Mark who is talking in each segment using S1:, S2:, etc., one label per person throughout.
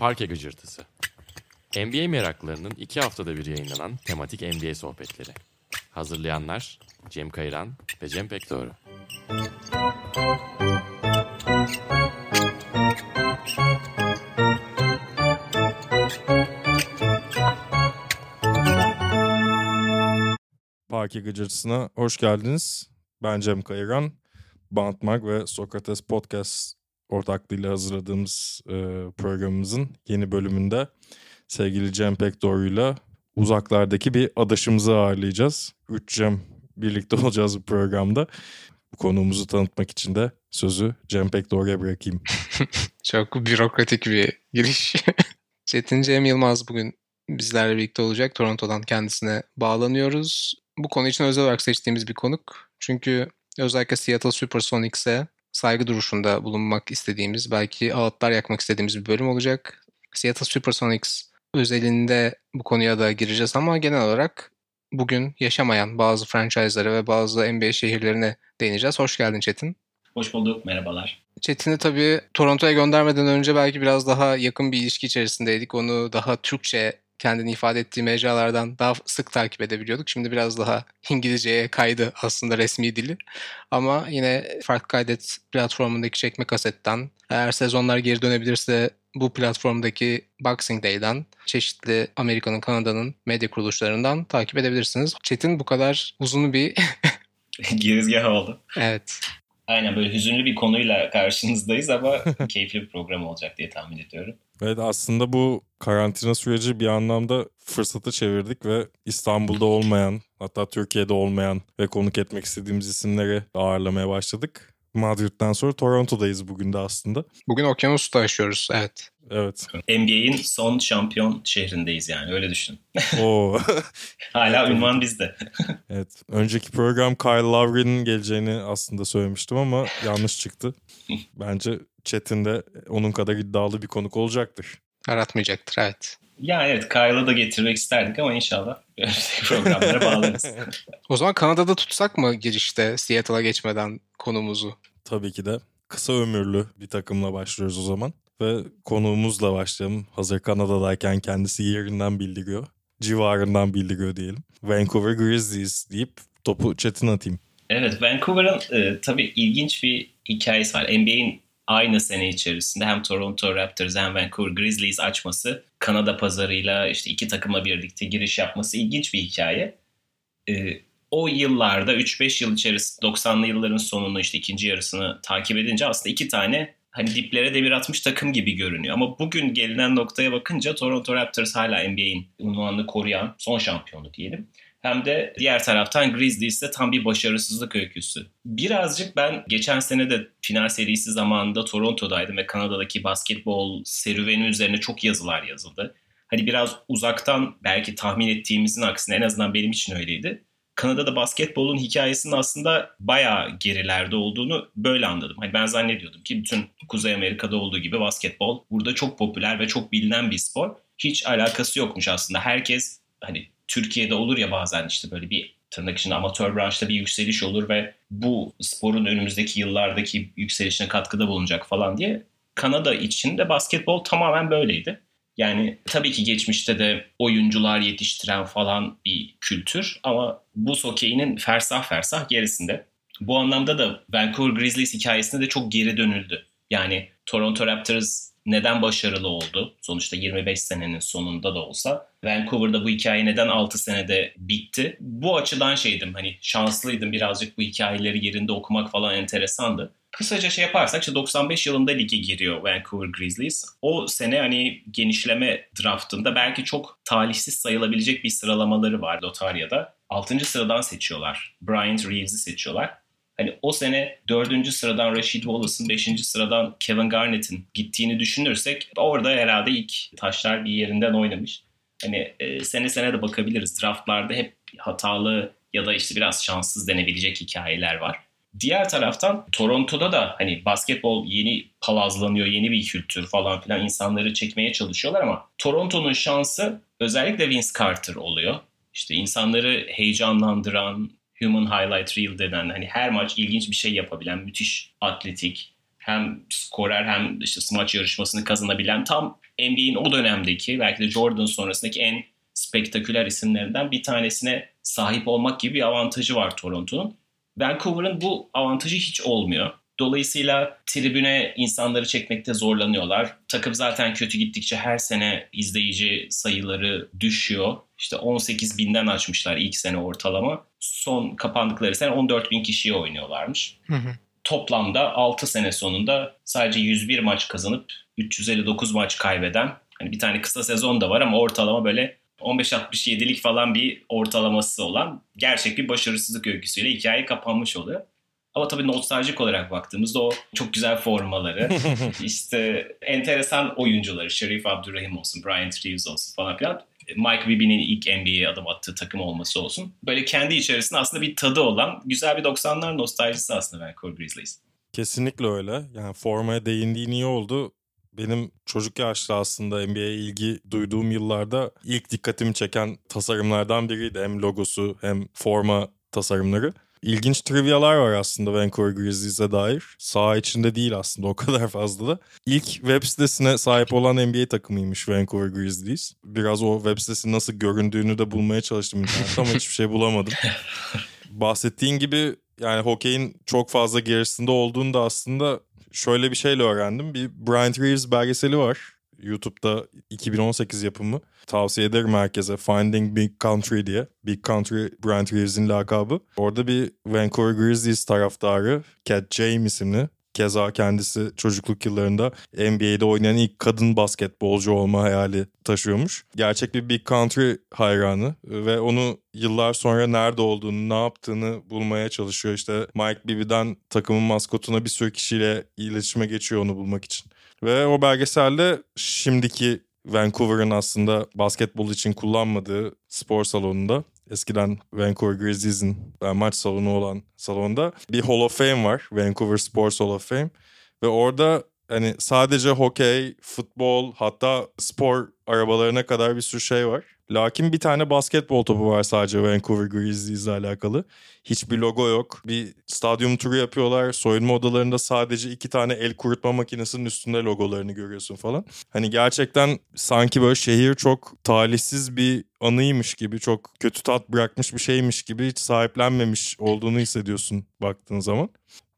S1: Parke Gıcırtısı. NBA meraklarının iki haftada bir yayınlanan tematik NBA sohbetleri. Hazırlayanlar Cem Kayran ve Cem Pekdoğru.
S2: Parke Gıcırtısı'na hoş geldiniz. Ben Cem Kayıran. Bantmag ve Sokrates Podcast ortaklığıyla hazırladığımız e, programımızın yeni bölümünde sevgili Cem Pekdoğru'yla uzaklardaki bir adaşımızı ağırlayacağız. Üç Cem birlikte olacağız bu programda. Konuğumuzu tanıtmak için de sözü Cem Pekdoğru'ya bırakayım.
S3: Çok bürokratik bir giriş. Çetin Cem Yılmaz bugün bizlerle birlikte olacak. Toronto'dan kendisine bağlanıyoruz. Bu konu için özel olarak seçtiğimiz bir konuk. Çünkü özellikle Seattle Supersonics'e saygı duruşunda bulunmak istediğimiz, belki ağıtlar yakmak istediğimiz bir bölüm olacak. Seattle Supersonics özelinde bu konuya da gireceğiz ama genel olarak bugün yaşamayan bazı franchise'lara ve bazı NBA şehirlerine değineceğiz. Hoş geldin Çetin.
S4: Hoş bulduk, merhabalar.
S3: Çetin'i tabii Toronto'ya göndermeden önce belki biraz daha yakın bir ilişki içerisindeydik. Onu daha Türkçe kendini ifade ettiği mecralardan daha sık takip edebiliyorduk. Şimdi biraz daha İngilizceye kaydı aslında resmi dili. Ama yine farklı kaydet platformundaki çekme kasetten eğer sezonlar geri dönebilirse bu platformdaki Boxing Day'den çeşitli Amerika'nın, Kanada'nın medya kuruluşlarından takip edebilirsiniz. Çetin bu kadar uzun bir
S4: girizgah oldu.
S3: Evet.
S4: Aynen böyle hüzünlü bir konuyla karşınızdayız ama keyifli bir program olacak diye tahmin ediyorum.
S2: Evet aslında bu karantina süreci bir anlamda fırsatı çevirdik ve İstanbul'da olmayan hatta Türkiye'de olmayan ve konuk etmek istediğimiz isimleri ağırlamaya başladık. Madrid'den sonra Toronto'dayız bugün de aslında.
S3: Bugün Okyanus'ta yaşıyoruz evet.
S2: Evet.
S4: NBA'in son şampiyon şehrindeyiz yani öyle düşün.
S2: Oo.
S4: Hala ünvan bizde.
S2: evet. Önceki program Kyle Lowry'nin geleceğini aslında söylemiştim ama yanlış çıktı. Bence Çetin de onun kadar iddialı bir konuk olacaktır.
S3: Aratmayacaktır evet.
S4: Ya evet Kyle'ı da getirmek isterdik ama inşallah programlara bağlarız.
S3: o zaman Kanada'da tutsak mı girişte Seattle'a geçmeden konumuzu?
S2: Tabii ki de. Kısa ömürlü bir takımla başlıyoruz o zaman. Ve konuğumuzla başlayalım. Hazır Kanada'dayken kendisi yerinden bildiriyor. Civarından bildiriyor diyelim. Vancouver Grizzlies deyip topu Çetin atayım.
S4: Evet Vancouver'ın e, tabii ilginç bir hikayesi var. NBA'in aynı sene içerisinde hem Toronto Raptors hem Vancouver Grizzlies açması, Kanada pazarıyla işte iki takımla birlikte giriş yapması ilginç bir hikaye. Ee, o yıllarda 3-5 yıl içerisinde 90'lı yılların sonunu işte ikinci yarısını takip edince aslında iki tane hani diplere devir atmış takım gibi görünüyor. Ama bugün gelinen noktaya bakınca Toronto Raptors hala NBA'in unvanını koruyan son şampiyonu diyelim hem de diğer taraftan Grizzlies de tam bir başarısızlık öyküsü. Birazcık ben geçen sene de final serisi zamanında Toronto'daydım ve Kanada'daki basketbol serüveni üzerine çok yazılar yazıldı. Hani biraz uzaktan belki tahmin ettiğimizin aksine en azından benim için öyleydi. Kanada'da basketbolun hikayesinin aslında bayağı gerilerde olduğunu böyle anladım. Hani ben zannediyordum ki bütün Kuzey Amerika'da olduğu gibi basketbol burada çok popüler ve çok bilinen bir spor. Hiç alakası yokmuş aslında. Herkes hani Türkiye'de olur ya bazen işte böyle bir tırnak içinde amatör branşta bir yükseliş olur ve bu sporun önümüzdeki yıllardaki yükselişine katkıda bulunacak falan diye. Kanada için de basketbol tamamen böyleydi. Yani tabii ki geçmişte de oyuncular yetiştiren falan bir kültür ama bu hokeyinin fersah fersah gerisinde. Bu anlamda da Vancouver Grizzlies hikayesinde de çok geri dönüldü. Yani Toronto Raptors neden başarılı oldu? Sonuçta 25 senenin sonunda da olsa. Vancouver'da bu hikaye neden 6 senede bitti? Bu açıdan şeydim hani şanslıydım birazcık bu hikayeleri yerinde okumak falan enteresandı. Kısaca şey yaparsak işte 95 yılında lige giriyor Vancouver Grizzlies. O sene hani genişleme draftında belki çok talihsiz sayılabilecek bir sıralamaları var Lotarya'da. 6. sıradan seçiyorlar. Bryant Reeves'i seçiyorlar. Hani o sene dördüncü sıradan Rashid Wallace'ın, beşinci sıradan Kevin Garnett'in gittiğini düşünürsek orada herhalde ilk taşlar bir yerinden oynamış. Hani e, sene sene de bakabiliriz. Draftlarda hep hatalı ya da işte biraz şanssız denebilecek hikayeler var. Diğer taraftan Toronto'da da hani basketbol yeni palazlanıyor, yeni bir kültür falan filan insanları çekmeye çalışıyorlar ama Toronto'nun şansı özellikle Vince Carter oluyor. İşte insanları heyecanlandıran, Human Highlight Reel denen hani her maç ilginç bir şey yapabilen müthiş atletik hem skorer hem işte smaç yarışmasını kazanabilen tam NBA'in o dönemdeki belki de Jordan sonrasındaki en spektaküler isimlerinden bir tanesine sahip olmak gibi bir avantajı var Toronto'nun. Vancouver'ın bu avantajı hiç olmuyor. Dolayısıyla tribüne insanları çekmekte zorlanıyorlar. Takım zaten kötü gittikçe her sene izleyici sayıları düşüyor. İşte 18 binden açmışlar ilk sene ortalama. Son kapandıkları sene 14 bin kişiye oynuyorlarmış.
S3: Hı hı.
S4: Toplamda 6 sene sonunda sadece 101 maç kazanıp 359 maç kaybeden hani bir tane kısa sezon da var ama ortalama böyle 15-67'lik falan bir ortalaması olan gerçek bir başarısızlık öyküsüyle hikaye kapanmış oluyor. Ama tabii nostaljik olarak baktığımızda o çok güzel formaları, işte enteresan oyuncuları, Şerif Abdurrahim olsun, Brian Reeves olsun falan filan. Mike Bibby'nin ilk NBA'ye adım attığı takım olması olsun. Böyle kendi içerisinde aslında bir tadı olan güzel bir 90'lar nostaljisi aslında Vancouver Grizzlies.
S2: Kesinlikle öyle. Yani formaya değindiğin iyi oldu. Benim çocuk yaşta aslında NBA'ye ilgi duyduğum yıllarda ilk dikkatimi çeken tasarımlardan biriydi. Hem logosu hem forma tasarımları. İlginç trivyalar var aslında Vancouver Grizzlies'e dair. Sağ içinde değil aslında o kadar fazla da. İlk web sitesine sahip olan NBA takımıymış Vancouver Grizzlies. Biraz o web sitesi nasıl göründüğünü de bulmaya çalıştım internette ama hiçbir şey bulamadım. Bahsettiğin gibi yani hokeyin çok fazla gerisinde olduğunu da aslında şöyle bir şeyle öğrendim. Bir Brian Reeves belgeseli var. YouTube'da 2018 yapımı. Tavsiye ederim herkese. Finding Big Country diye. Big Country Brian Reeves'in lakabı. Orada bir Vancouver Grizzlies taraftarı Cat James isimli. Keza kendisi çocukluk yıllarında NBA'de oynayan ilk kadın basketbolcu olma hayali taşıyormuş. Gerçek bir Big Country hayranı ve onu yıllar sonra nerede olduğunu, ne yaptığını bulmaya çalışıyor. İşte Mike Bibby'den takımın maskotuna bir sürü kişiyle iletişime geçiyor onu bulmak için. Ve o belgeselde şimdiki Vancouver'ın aslında basketbol için kullanmadığı spor salonunda eskiden Vancouver Grizzlies'in maç salonu olan salonda bir Hall of Fame var. Vancouver Sports Hall of Fame. Ve orada hani sadece hokey, futbol hatta spor arabalarına kadar bir sürü şey var. Lakin bir tane basketbol topu var sadece Vancouver Grizzlies ile alakalı. Hiçbir logo yok. Bir stadyum turu yapıyorlar. Soyunma odalarında sadece iki tane el kurutma makinesinin üstünde logolarını görüyorsun falan. Hani gerçekten sanki böyle şehir çok talihsiz bir anıymış gibi, çok kötü tat bırakmış bir şeymiş gibi hiç sahiplenmemiş olduğunu hissediyorsun baktığın zaman.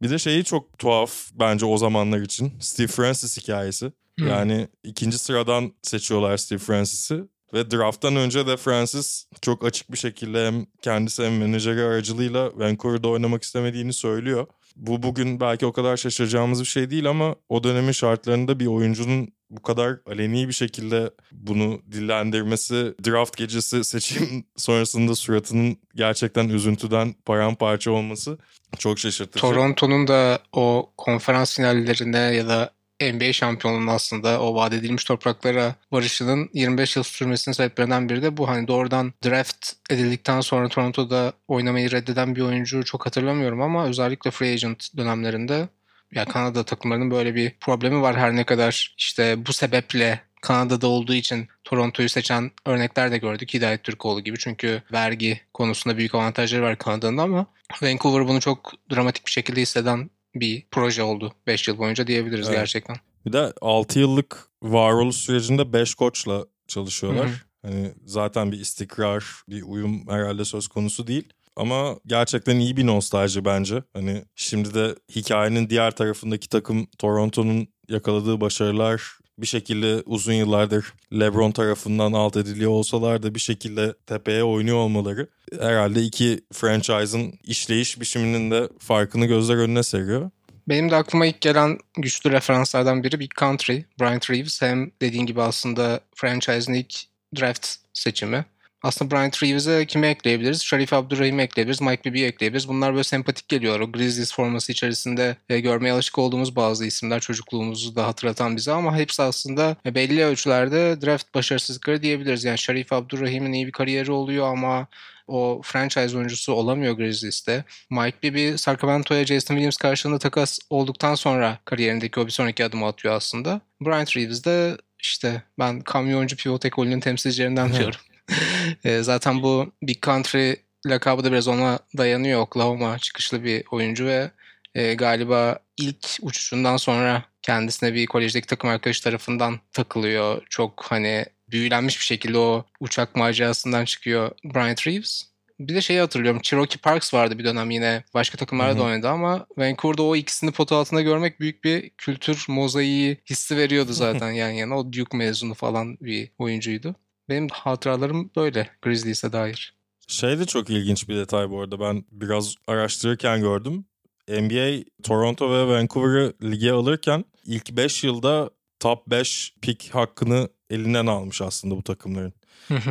S2: Bir de şeyi çok tuhaf bence o zamanlar için. Steve Francis hikayesi. Yani ikinci sıradan seçiyorlar Steve Francis'i. Ve drafttan önce de Francis çok açık bir şekilde hem kendisi hem menajeri aracılığıyla Vancouver'da oynamak istemediğini söylüyor. Bu bugün belki o kadar şaşıracağımız bir şey değil ama o dönemin şartlarında bir oyuncunun bu kadar aleni bir şekilde bunu dillendirmesi, draft gecesi seçim sonrasında suratının gerçekten üzüntüden paramparça olması çok şaşırtıcı.
S3: Toronto'nun da o konferans finallerine ya da NBA şampiyonluğunun aslında o vaat edilmiş topraklara varışının 25 yıl sürmesinin sebeplerinden biri de bu. Hani doğrudan draft edildikten sonra Toronto'da oynamayı reddeden bir oyuncu çok hatırlamıyorum ama özellikle free agent dönemlerinde ya Kanada takımlarının böyle bir problemi var her ne kadar işte bu sebeple Kanada'da olduğu için Toronto'yu seçen örnekler de gördük Hidayet Türkoğlu gibi. Çünkü vergi konusunda büyük avantajları var Kanada'nın ama Vancouver bunu çok dramatik bir şekilde hisseden bir proje oldu 5 yıl boyunca diyebiliriz
S2: Evet.
S3: gerçekten.
S2: Bir de 6 yıllık varoluş sürecinde 5 koçla çalışıyorlar.
S3: Hı hı.
S2: Hani zaten bir istikrar, bir uyum herhalde söz konusu değil. Ama gerçekten iyi bir nostalji bence. Hani şimdi de hikayenin diğer tarafındaki takım Toronto'nun yakaladığı başarılar bir şekilde uzun yıllardır LeBron tarafından alt ediliyor olsalar da bir şekilde tepeye oynuyor olmaları herhalde iki franchise'ın işleyiş biçiminin de farkını gözler önüne seriyor.
S3: Benim de aklıma ilk gelen güçlü referanslardan biri Big Country. Brian Reeves hem dediğin gibi aslında franchise'ın ilk draft seçimi. Aslında Brian Reeves'e kimi ekleyebiliriz? Sharif Abdurrahim'i ekleyebiliriz. Mike Bibby'yi ekleyebiliriz. Bunlar böyle sempatik geliyor. O Grizzlies forması içerisinde e, görmeye alışık olduğumuz bazı isimler çocukluğumuzu da hatırlatan bize ama hepsi aslında e, belli ölçülerde draft başarısızlıkları diyebiliriz. Yani Sharif Abdurrahim'in iyi bir kariyeri oluyor ama o franchise oyuncusu olamıyor Grizzlies'te. Mike Bibby, Sacramento'ya Jason Williams karşılığında takas olduktan sonra kariyerindeki o bir sonraki adımı atıyor aslında. Brian Reeves de işte ben kamyoncu pivot ekolünün temsilcilerinden diyorum. E, Zaten bu Big Country lakabı da biraz ona dayanıyor. Oklahoma çıkışlı bir oyuncu ve e, galiba ilk uçuşundan sonra kendisine bir kolejdeki takım arkadaş tarafından takılıyor. Çok hani büyülenmiş bir şekilde o uçak macerasından çıkıyor Bryant Reeves. Bir de şeyi hatırlıyorum. Cherokee Parks vardı bir dönem yine. Başka takımlarda da oynadı ama Vancouver'da o ikisini pot altında görmek büyük bir kültür mozaiği hissi veriyordu zaten yan yana. O Duke mezunu falan bir oyuncuydu. Benim hatıralarım böyle Grizzlies'e dair.
S2: Şey de çok ilginç bir detay bu arada. Ben biraz araştırırken gördüm. NBA Toronto ve Vancouver'ı lige alırken ilk 5 yılda top 5 pick hakkını elinden almış aslında bu takımların.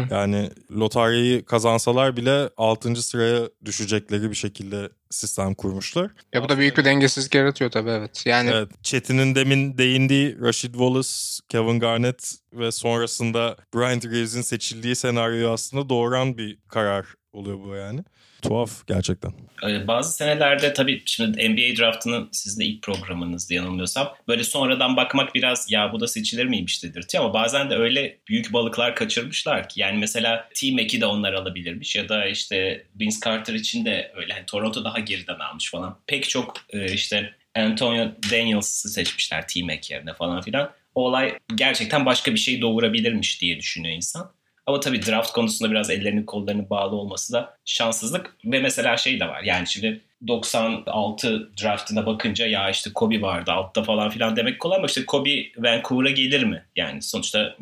S2: Yani lotaryayı kazansalar bile 6. sıraya düşecekleri bir şekilde sistem kurmuşlar.
S3: Ya bu da büyük bir dengesizlik yaratıyor tabii evet. Yani
S2: Evet, Çetin'in demin değindiği Rashid Wallace, Kevin Garnett ve sonrasında Bryant Reeves'in seçildiği senaryoyu aslında doğuran bir karar oluyor bu yani. Tuhaf gerçekten.
S4: Ee, Bazı senelerde tabii şimdi NBA draftının sizin de ilk programınızdı yanılmıyorsam. Böyle sonradan bakmak biraz ya bu da seçilir miymiş dedirtiyor ama bazen de öyle büyük balıklar kaçırmışlar ki. Yani mesela T-Mac'i de onlar alabilirmiş ya da işte Vince Carter için de öyle. Hani Toronto daha geriden almış falan. Pek çok e, işte Antonio Daniels'ı seçmişler T-Mac yerine falan filan. O olay gerçekten başka bir şey doğurabilirmiş diye düşünüyor insan. Ama tabii draft konusunda biraz ellerinin kollarının bağlı olması da şanssızlık. Ve mesela şey de var yani şimdi 96 draftına bakınca ya işte Kobe vardı altta falan filan demek kolay ama işte Kobe Vancouver'a gelir mi? Yani sonuçta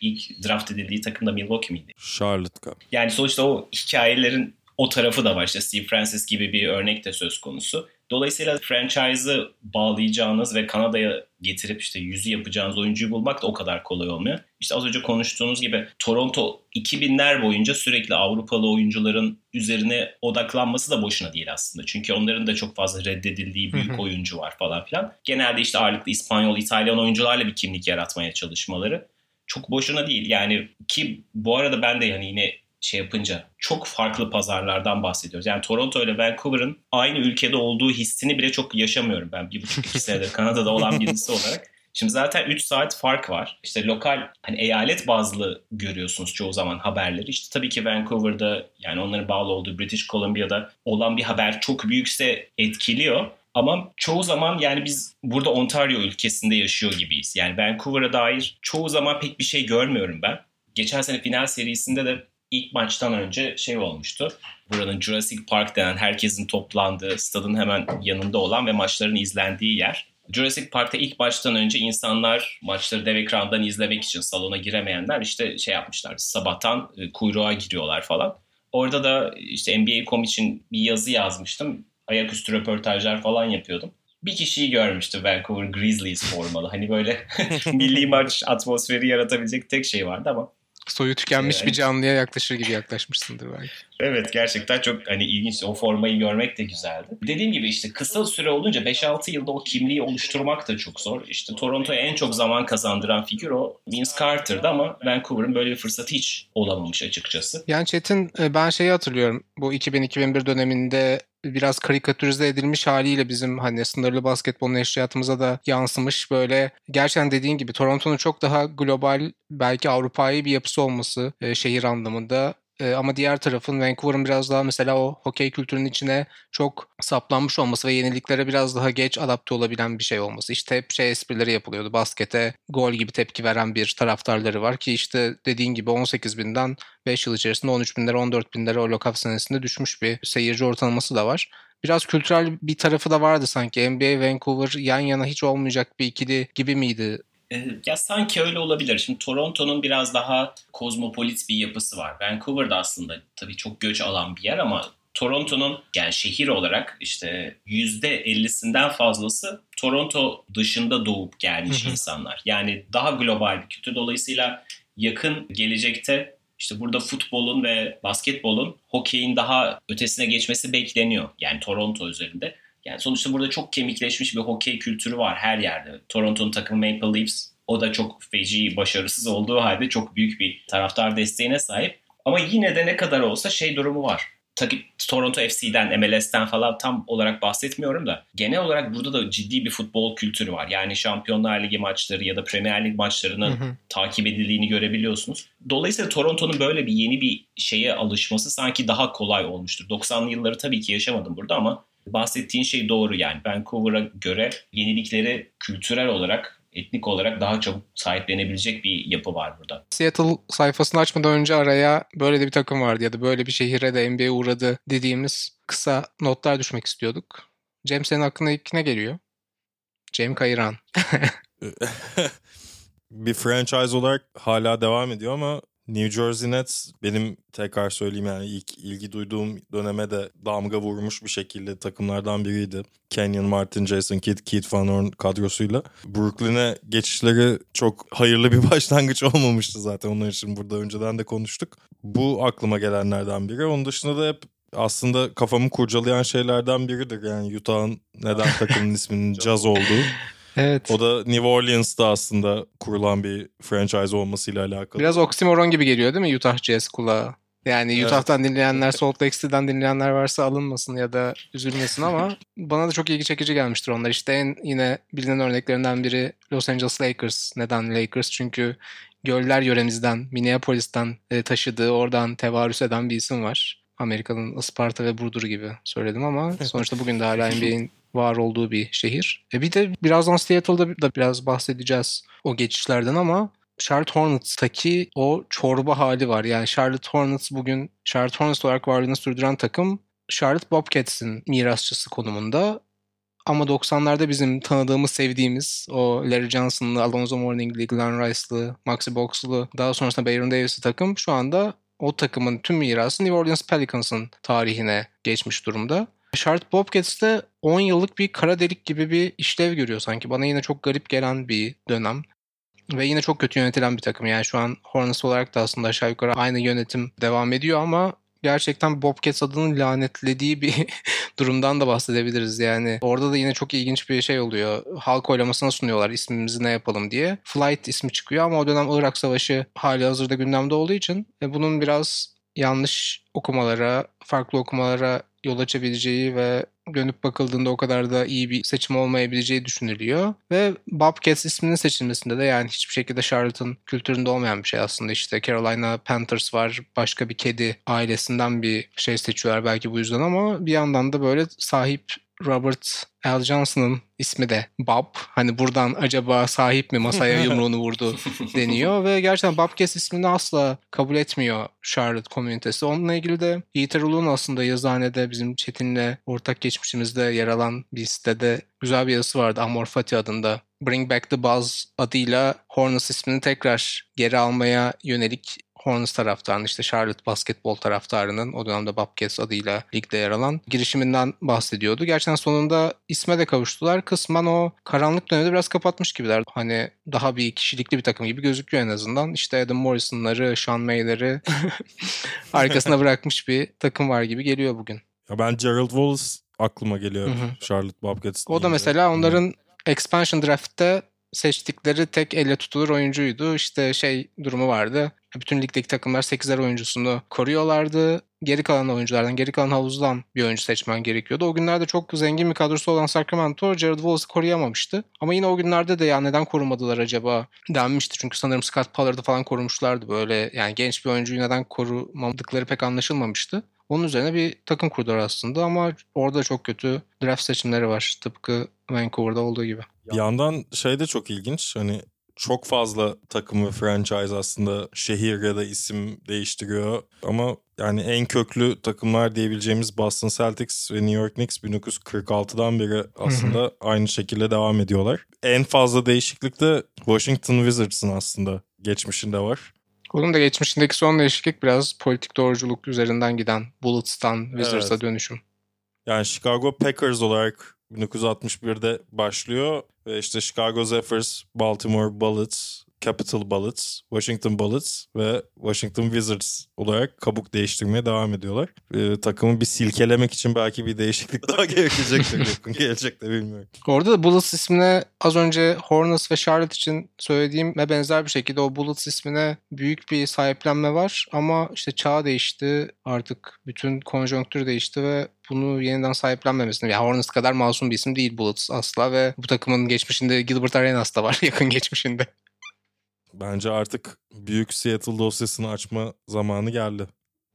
S4: ilk draft edildiği takım da Milwaukee miydi?
S2: Charlotte Cup.
S4: Yani sonuçta o hikayelerin o tarafı da var. İşte Steve Francis gibi bir örnek de söz konusu. Dolayısıyla franchise'ı bağlayacağınız ve Kanada'ya getirip işte yüzü yapacağınız oyuncuyu bulmak da o kadar kolay olmuyor. İşte az önce konuştuğunuz gibi Toronto 2000'ler boyunca sürekli Avrupalı oyuncuların üzerine odaklanması da boşuna değil aslında. Çünkü onların da çok fazla reddedildiği büyük oyuncu var falan filan. Genelde işte ağırlıklı İspanyol, İtalyan oyuncularla bir kimlik yaratmaya çalışmaları çok boşuna değil. Yani ki bu arada ben de yani yine şey yapınca çok farklı pazarlardan bahsediyoruz. Yani Toronto ile Vancouver'ın aynı ülkede olduğu hissini bile çok yaşamıyorum ben. Bir buçuk iki senedir Kanada'da olan birisi olarak. Şimdi zaten 3 saat fark var. İşte lokal hani eyalet bazlı görüyorsunuz çoğu zaman haberleri. İşte tabii ki Vancouver'da yani onların bağlı olduğu British Columbia'da olan bir haber çok büyükse etkiliyor. Ama çoğu zaman yani biz burada Ontario ülkesinde yaşıyor gibiyiz. Yani Vancouver'a dair çoğu zaman pek bir şey görmüyorum ben. Geçen sene final serisinde de ilk maçtan önce şey olmuştu. Buranın Jurassic Park denen herkesin toplandığı stadın hemen yanında olan ve maçların izlendiği yer. Jurassic Park'ta ilk maçtan önce insanlar maçları dev ekrandan izlemek için salona giremeyenler işte şey yapmışlar. Sabahtan e, kuyruğa giriyorlar falan. Orada da işte NBA.com için bir yazı yazmıştım. Ayaküstü röportajlar falan yapıyordum. Bir kişiyi görmüştü Vancouver Grizzlies formalı. Hani böyle milli maç atmosferi yaratabilecek tek şey vardı ama
S3: soyu tükenmiş
S4: Evet.
S3: bir canlıya yaklaşır gibi yaklaşmışsındır belki.
S4: Evet gerçekten çok hani ilginç o formayı görmek de güzeldi. Dediğim gibi işte kısa süre olunca 5-6 yılda o kimliği oluşturmak da çok zor. İşte Toronto'ya en çok zaman kazandıran figür o Vince Carter'dı ama Vancouver'ın böyle bir fırsatı hiç olamamış açıkçası.
S3: Yani Çetin e, ben şeyi hatırlıyorum. Bu 2000-2001 döneminde biraz karikatürize edilmiş haliyle bizim hani sınırlı basketbolun hayatımıza da yansımış böyle. Gerçekten dediğin gibi Toronto'nun çok daha global belki Avrupa'yı bir yapısı olması e, şehir anlamında E, ama diğer tarafın Vancouver'ın biraz daha mesela o hokey kültürünün içine çok saplanmış olması ve yeniliklere biraz daha geç adapte olabilen bir şey olması. İşte hep şey esprileri yapılıyordu. Baskete gol gibi tepki veren bir taraftarları var ki işte dediğin gibi 18 binden 5 yıl içerisinde 13 binlere 14 binlere o lockout senesinde düşmüş bir seyirci ortalaması da var. Biraz kültürel bir tarafı da vardı sanki. NBA Vancouver yan yana hiç olmayacak bir ikili gibi miydi?
S4: Ee, Ya sanki öyle olabilir. Şimdi Toronto'nun biraz daha kozmopolit bir yapısı var. Vancouver'da aslında tabii çok göç alan bir yer ama Toronto'nun yani şehir olarak işte %50'sinden fazlası Toronto dışında doğup gelmiş insanlar. Yani daha global bir kültür. Dolayısıyla yakın gelecekte işte burada futbolun ve basketbolun hokeyin daha ötesine geçmesi bekleniyor. Yani Toronto üzerinde. Yani sonuçta burada çok kemikleşmiş bir hokey kültürü var her yerde. Toronto'nun takımı Maple Leafs o da çok feci başarısız olduğu halde çok büyük bir taraftar desteğine sahip. Ama yine de ne kadar olsa şey durumu var. Tabii Toronto FC'den, MLS'ten falan tam olarak bahsetmiyorum da genel olarak burada da ciddi bir futbol kültürü var. Yani Şampiyonlar Ligi maçları ya da Premier Lig maçlarının
S3: Hı hı.
S4: takip edildiğini görebiliyorsunuz. Dolayısıyla Toronto'nun böyle bir yeni bir şeye alışması sanki daha kolay olmuştur. 90'lı yılları tabii ki yaşamadım burada ama bahsettiğin şey doğru yani. Vancouver'a göre yenilikleri kültürel olarak, etnik olarak daha çabuk sahiplenebilecek bir yapı var burada.
S3: Seattle sayfasını açmadan önce araya böyle de bir takım vardı ya da böyle bir şehire de NBA uğradı dediğimiz kısa notlar düşmek istiyorduk. Cem senin aklına ilk ne geliyor? Cem Kayıran.
S2: bir franchise olarak hala devam ediyor ama New Jersey Nets benim tekrar söyleyeyim yani ilk ilgi duyduğum döneme de damga vurmuş bir şekilde takımlardan biriydi. Kenyon Martin, Jason Kidd, Keith Van Horn kadrosuyla. Brooklyn'e geçişleri çok hayırlı bir başlangıç olmamıştı zaten onlar için burada önceden de konuştuk. Bu aklıma gelenlerden biri. Onun dışında da hep aslında kafamı kurcalayan şeylerden biridir. Yani Utah'ın neden takımın isminin Jazz olduğu.
S3: Evet.
S2: O da New Orleans'ta aslında kurulan bir franchise olmasıyla alakalı.
S3: Biraz oksimoron gibi geliyor değil mi Utah Jazz kulağa? Yani
S2: Evet.
S3: Utah'tan dinleyenler, Salt Lake City'den dinleyenler varsa alınmasın ya da üzülmesin ama bana da çok ilgi çekici gelmiştir onlar. İşte en yine bilinen örneklerinden biri Los Angeles Lakers. Neden Lakers? Çünkü göller yöremizden, Minneapolis'ten e, taşıdığı, oradan tevarüs eden bir isim var. Amerika'nın Isparta ve Burdur gibi söyledim ama sonuçta bugün de hala NBA'in var olduğu bir şehir. E bir de birazdan Seattle'da da biraz bahsedeceğiz o geçişlerden ama Charlotte Hornets'taki o çorba hali var. Yani Charlotte Hornets bugün Charlotte Hornets olarak varlığını sürdüren takım Charlotte Bobcats'in mirasçısı konumunda. Ama 90'larda bizim tanıdığımız, sevdiğimiz o Larry Johnson'lı, Alonzo Mourning'li, Glenn Rice'lı, Maxi Box'lu, daha sonrasında Baron Davis'li takım şu anda o takımın tüm mirası New Orleans Pelicans'ın tarihine geçmiş durumda. Charlotte Bobcats de 10 yıllık bir kara delik gibi bir işlev görüyor sanki. Bana yine çok garip gelen bir dönem. Ve yine çok kötü yönetilen bir takım. Yani şu an Hornets olarak da aslında aşağı yukarı aynı yönetim devam ediyor ama gerçekten Bobcats adının lanetlediği bir durumdan da bahsedebiliriz. Yani orada da yine çok ilginç bir şey oluyor. Halk oylamasına sunuyorlar ismimizi ne yapalım diye. Flight ismi çıkıyor ama o dönem Irak Savaşı hali hazırda gündemde olduğu için e, bunun biraz yanlış okumalara, farklı okumalara yol açabileceği ve dönüp bakıldığında o kadar da iyi bir seçim olmayabileceği düşünülüyor. Ve Bobcats isminin seçilmesinde de yani hiçbir şekilde Charlotte'ın kültüründe olmayan bir şey aslında. İşte Carolina Panthers var, başka bir kedi ailesinden bir şey seçiyorlar belki bu yüzden ama bir yandan da böyle sahip Robert Al Johnson'ın ismi de Bob. Hani buradan acaba sahip mi masaya yumruğunu vurdu deniyor ve gerçekten Bobcats ismini asla kabul etmiyor Charlotte komünitesi. Onunla ilgili de Yiğiter Ulu'nun aslında yazıhanede bizim Çetin'le ortak geçmişimizde yer alan bir sitede güzel bir yazısı vardı Amor Fati adında. Bring Back the Buzz adıyla Hornets ismini tekrar geri almaya yönelik Hornets taraftarının işte Charlotte basketbol taraftarının o dönemde Bobcats adıyla ligde yer alan girişiminden bahsediyordu. Gerçekten sonunda isme de kavuştular. Kısmen o karanlık dönemi biraz kapatmış gibiler. Hani daha bir kişilikli bir takım gibi gözüküyor en azından. İşte Adam Morrison'ları, Sean May'leri arkasına bırakmış bir takım var gibi geliyor bugün.
S2: Ya ben Gerald Wallace aklıma geliyor
S3: Hı hı.
S2: Charlotte Bobcats.
S3: O da mesela onların expansion draft'te seçtikleri tek elle tutulur oyuncuydu. İşte şey durumu vardı. Bütün ligdeki takımlar 8'er oyuncusunu koruyorlardı. Geri kalan oyunculardan, geri kalan havuzdan bir oyuncu seçmen gerekiyordu. O günlerde çok zengin bir kadrosu olan Sacramento Jared Wallace'ı koruyamamıştı. Ama yine o günlerde de ya neden korumadılar acaba denmişti. Çünkü sanırım Scott Pollard'ı falan korumuşlardı. Böyle yani genç bir oyuncuyu neden korumadıkları pek anlaşılmamıştı. Onun üzerine bir takım kurdular aslında ama orada çok kötü draft seçimleri var. Tıpkı Vancouver'da olduğu gibi.
S2: Bir yandan şey de çok ilginç. Hani çok fazla takım ve franchise aslında şehir ya da isim değiştiriyor. Ama yani en köklü takımlar diyebileceğimiz Boston Celtics ve New York Knicks 1946'dan beri aslında aynı şekilde devam ediyorlar. En fazla değişiklik de Washington Wizards'ın aslında geçmişinde var.
S3: Onun da geçmişindeki son değişiklik biraz politik doğruculuk üzerinden giden Bullets'tan Wizards'a
S2: Evet.
S3: dönüşüm.
S2: Yani Chicago Packers olarak 1961'de başlıyor ve işte Chicago Zephyrs, Baltimore Bullets, Capital Bullets, Washington Bullets ve Washington Wizards olarak kabuk değiştirmeye devam ediyorlar. Ee, takımı bir silkelemek için belki bir değişiklik daha gerekecektir yakın gelecekte bilmiyorum.
S3: Orada da Bullets ismine az önce Hornets ve Charlotte için söylediğime benzer bir şekilde o Bullets ismine büyük bir sahiplenme var ama işte çağ değişti artık bütün konjonktür değişti ve bunu yeniden sahiplenmemesini yani Hornets kadar masum bir isim değil Bullets asla ve bu takımın geçmişinde Gilbert Arenas da var yakın geçmişinde.
S2: Bence artık büyük Seattle dosyasını açma zamanı geldi.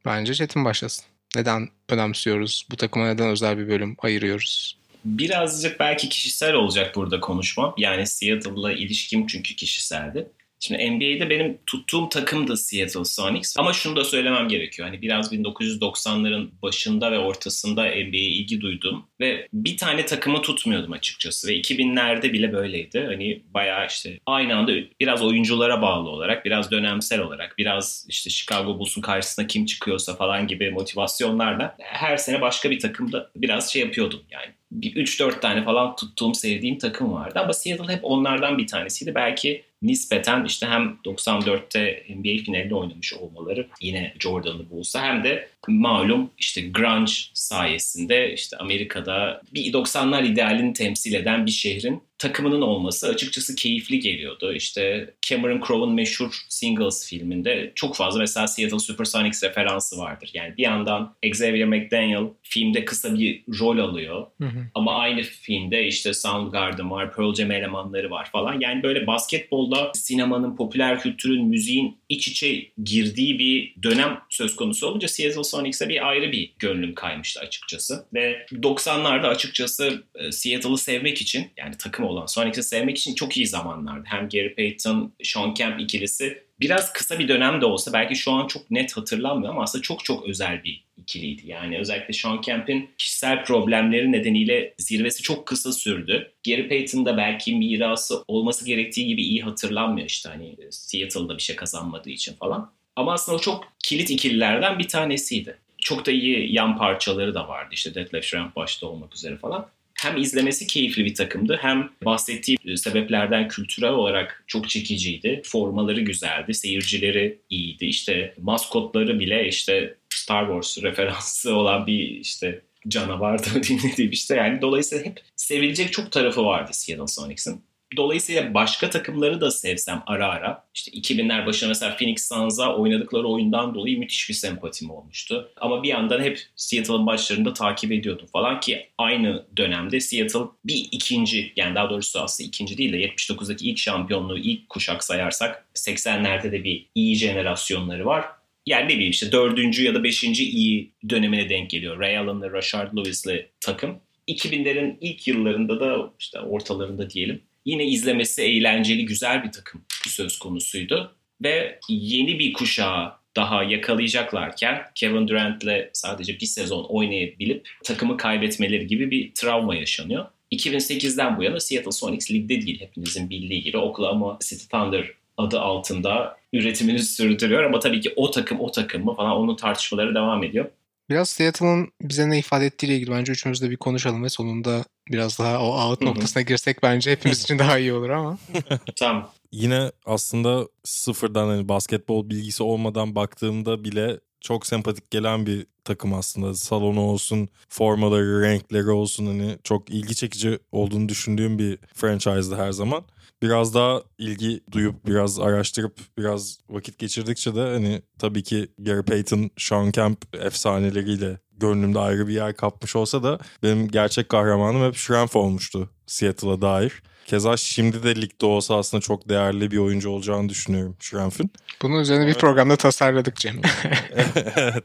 S3: Bence Çetin başlasın. Neden önemsiyoruz? Bu takıma neden özel bir bölüm ayırıyoruz?
S4: Birazcık belki kişisel olacak burada konuşmam. Yani Seattle'la ilişkim çünkü kişiseldi. Şimdi NBA'de benim tuttuğum takım da Seattle Sonics. Ama şunu da söylemem gerekiyor. Hani biraz 1990'ların başında ve ortasında NBA'ye ilgi duydum. Ve bir tane takımı tutmuyordum açıkçası. Ve 2000'lerde bile böyleydi. Hani bayağı işte aynı anda biraz oyunculara bağlı olarak, biraz dönemsel olarak, biraz işte Chicago Bulls'un karşısına kim çıkıyorsa falan gibi motivasyonlarla her sene başka bir takımda biraz şey yapıyordum yani bir 3-4 tane falan tuttuğum, sevdiğim takım vardı. Ama Seattle hep onlardan bir tanesiydi. Belki nispeten işte hem 94'te NBA finalinde oynamış olmaları yine Jordan'lı Bulls'a hem de malum işte grunge sayesinde işte Amerika'da bir 90'lar idealini temsil eden bir şehrin takımının olması açıkçası keyifli geliyordu. İşte Cameron Crowe'un meşhur Singles filminde çok fazla mesela Seattle Supersonics referansı vardır. Yani bir yandan Xavier McDaniel filmde kısa bir rol alıyor. Hı hı. Ama aynı filmde işte Soundgarden var, Pearl Jam elemanları var falan. Yani böyle basketbolda sinemanın, popüler kültürün, müziğin iç içe girdiği bir dönem söz konusu olunca Seattle Sonics'e bir ayrı bir gönlüm kaymıştı açıkçası. Ve 90'larda açıkçası e, Seattle'ı sevmek için yani takım olan Sonics'i sevmek için çok iyi zamanlardı. Hem Gary Payton, Sean Kemp ikilisi biraz kısa bir dönem de olsa belki şu an çok net hatırlanmıyor ama aslında çok çok özel bir ikiliydi. Yani özellikle Sean Kemp'in kişisel problemleri nedeniyle zirvesi çok kısa sürdü. Gary Payton'da belki mirası olması gerektiği gibi iyi hatırlanmıyor işte hani Seattle'da bir şey kazanmadığı için falan. Ama aslında o çok kilit ikililerden bir tanesiydi. Çok da iyi yan parçaları da vardı işte Detlef Schrempf başta olmak üzere falan hem izlemesi keyifli bir takımdı hem bahsettiği sebeplerden kültürel olarak çok çekiciydi. Formaları güzeldi, seyircileri iyiydi. İşte maskotları bile işte Star Wars referansı olan bir işte canavardı dinlediğim işte yani dolayısıyla hep sevilecek çok tarafı vardı Seattle Sonics'in. Dolayısıyla başka takımları da sevsem ara ara. İşte 2000'ler başında mesela Phoenix Suns'a oynadıkları oyundan dolayı müthiş bir sempatim olmuştu. Ama bir yandan hep Seattle'ın başlarında takip ediyordum falan ki aynı dönemde Seattle bir ikinci yani daha doğrusu aslında ikinci değil de 79'daki ilk şampiyonluğu ilk kuşak sayarsak 80'lerde de bir iyi jenerasyonları var yani ne bileyim işte dördüncü ya da beşinci iyi dönemine denk geliyor. Ray Allen'lı, Rashard Lewis'li takım. 2000'lerin ilk yıllarında da işte ortalarında diyelim yine izlemesi eğlenceli güzel bir takım söz konusuydu. Ve yeni bir kuşağı daha yakalayacaklarken Kevin Durant'le sadece bir sezon oynayabilip takımı kaybetmeleri gibi bir travma yaşanıyor. 2008'den bu yana Seattle Sonics ligde değil hepinizin bildiği gibi Oklahoma City Thunder adı altında üretimini sürdürüyor ama tabii ki o takım o takım mı falan onun tartışmaları devam ediyor.
S3: Biraz Seattle'ın bize ne ifade ettiğiyle ilgili bence üçümüz de bir konuşalım ve sonunda biraz daha o out noktasına girsek bence hepimiz için daha iyi olur ama.
S4: tamam.
S2: Yine aslında sıfırdan hani basketbol bilgisi olmadan baktığımda bile çok sempatik gelen bir takım aslında. Salonu olsun, formaları, renkleri olsun hani çok ilgi çekici olduğunu düşündüğüm bir franchise'dı her zaman biraz daha ilgi duyup biraz araştırıp biraz vakit geçirdikçe de hani tabii ki Gary Payton, Sean Kemp efsaneleriyle gönlümde ayrı bir yer kapmış olsa da benim gerçek kahramanım hep Schrempf olmuştu Seattle'a dair. Keza şimdi de ligde olsa aslında çok değerli bir oyuncu olacağını düşünüyorum Schrempf'in.
S3: Bunun üzerine bir programda tasarladık Cem.
S2: evet.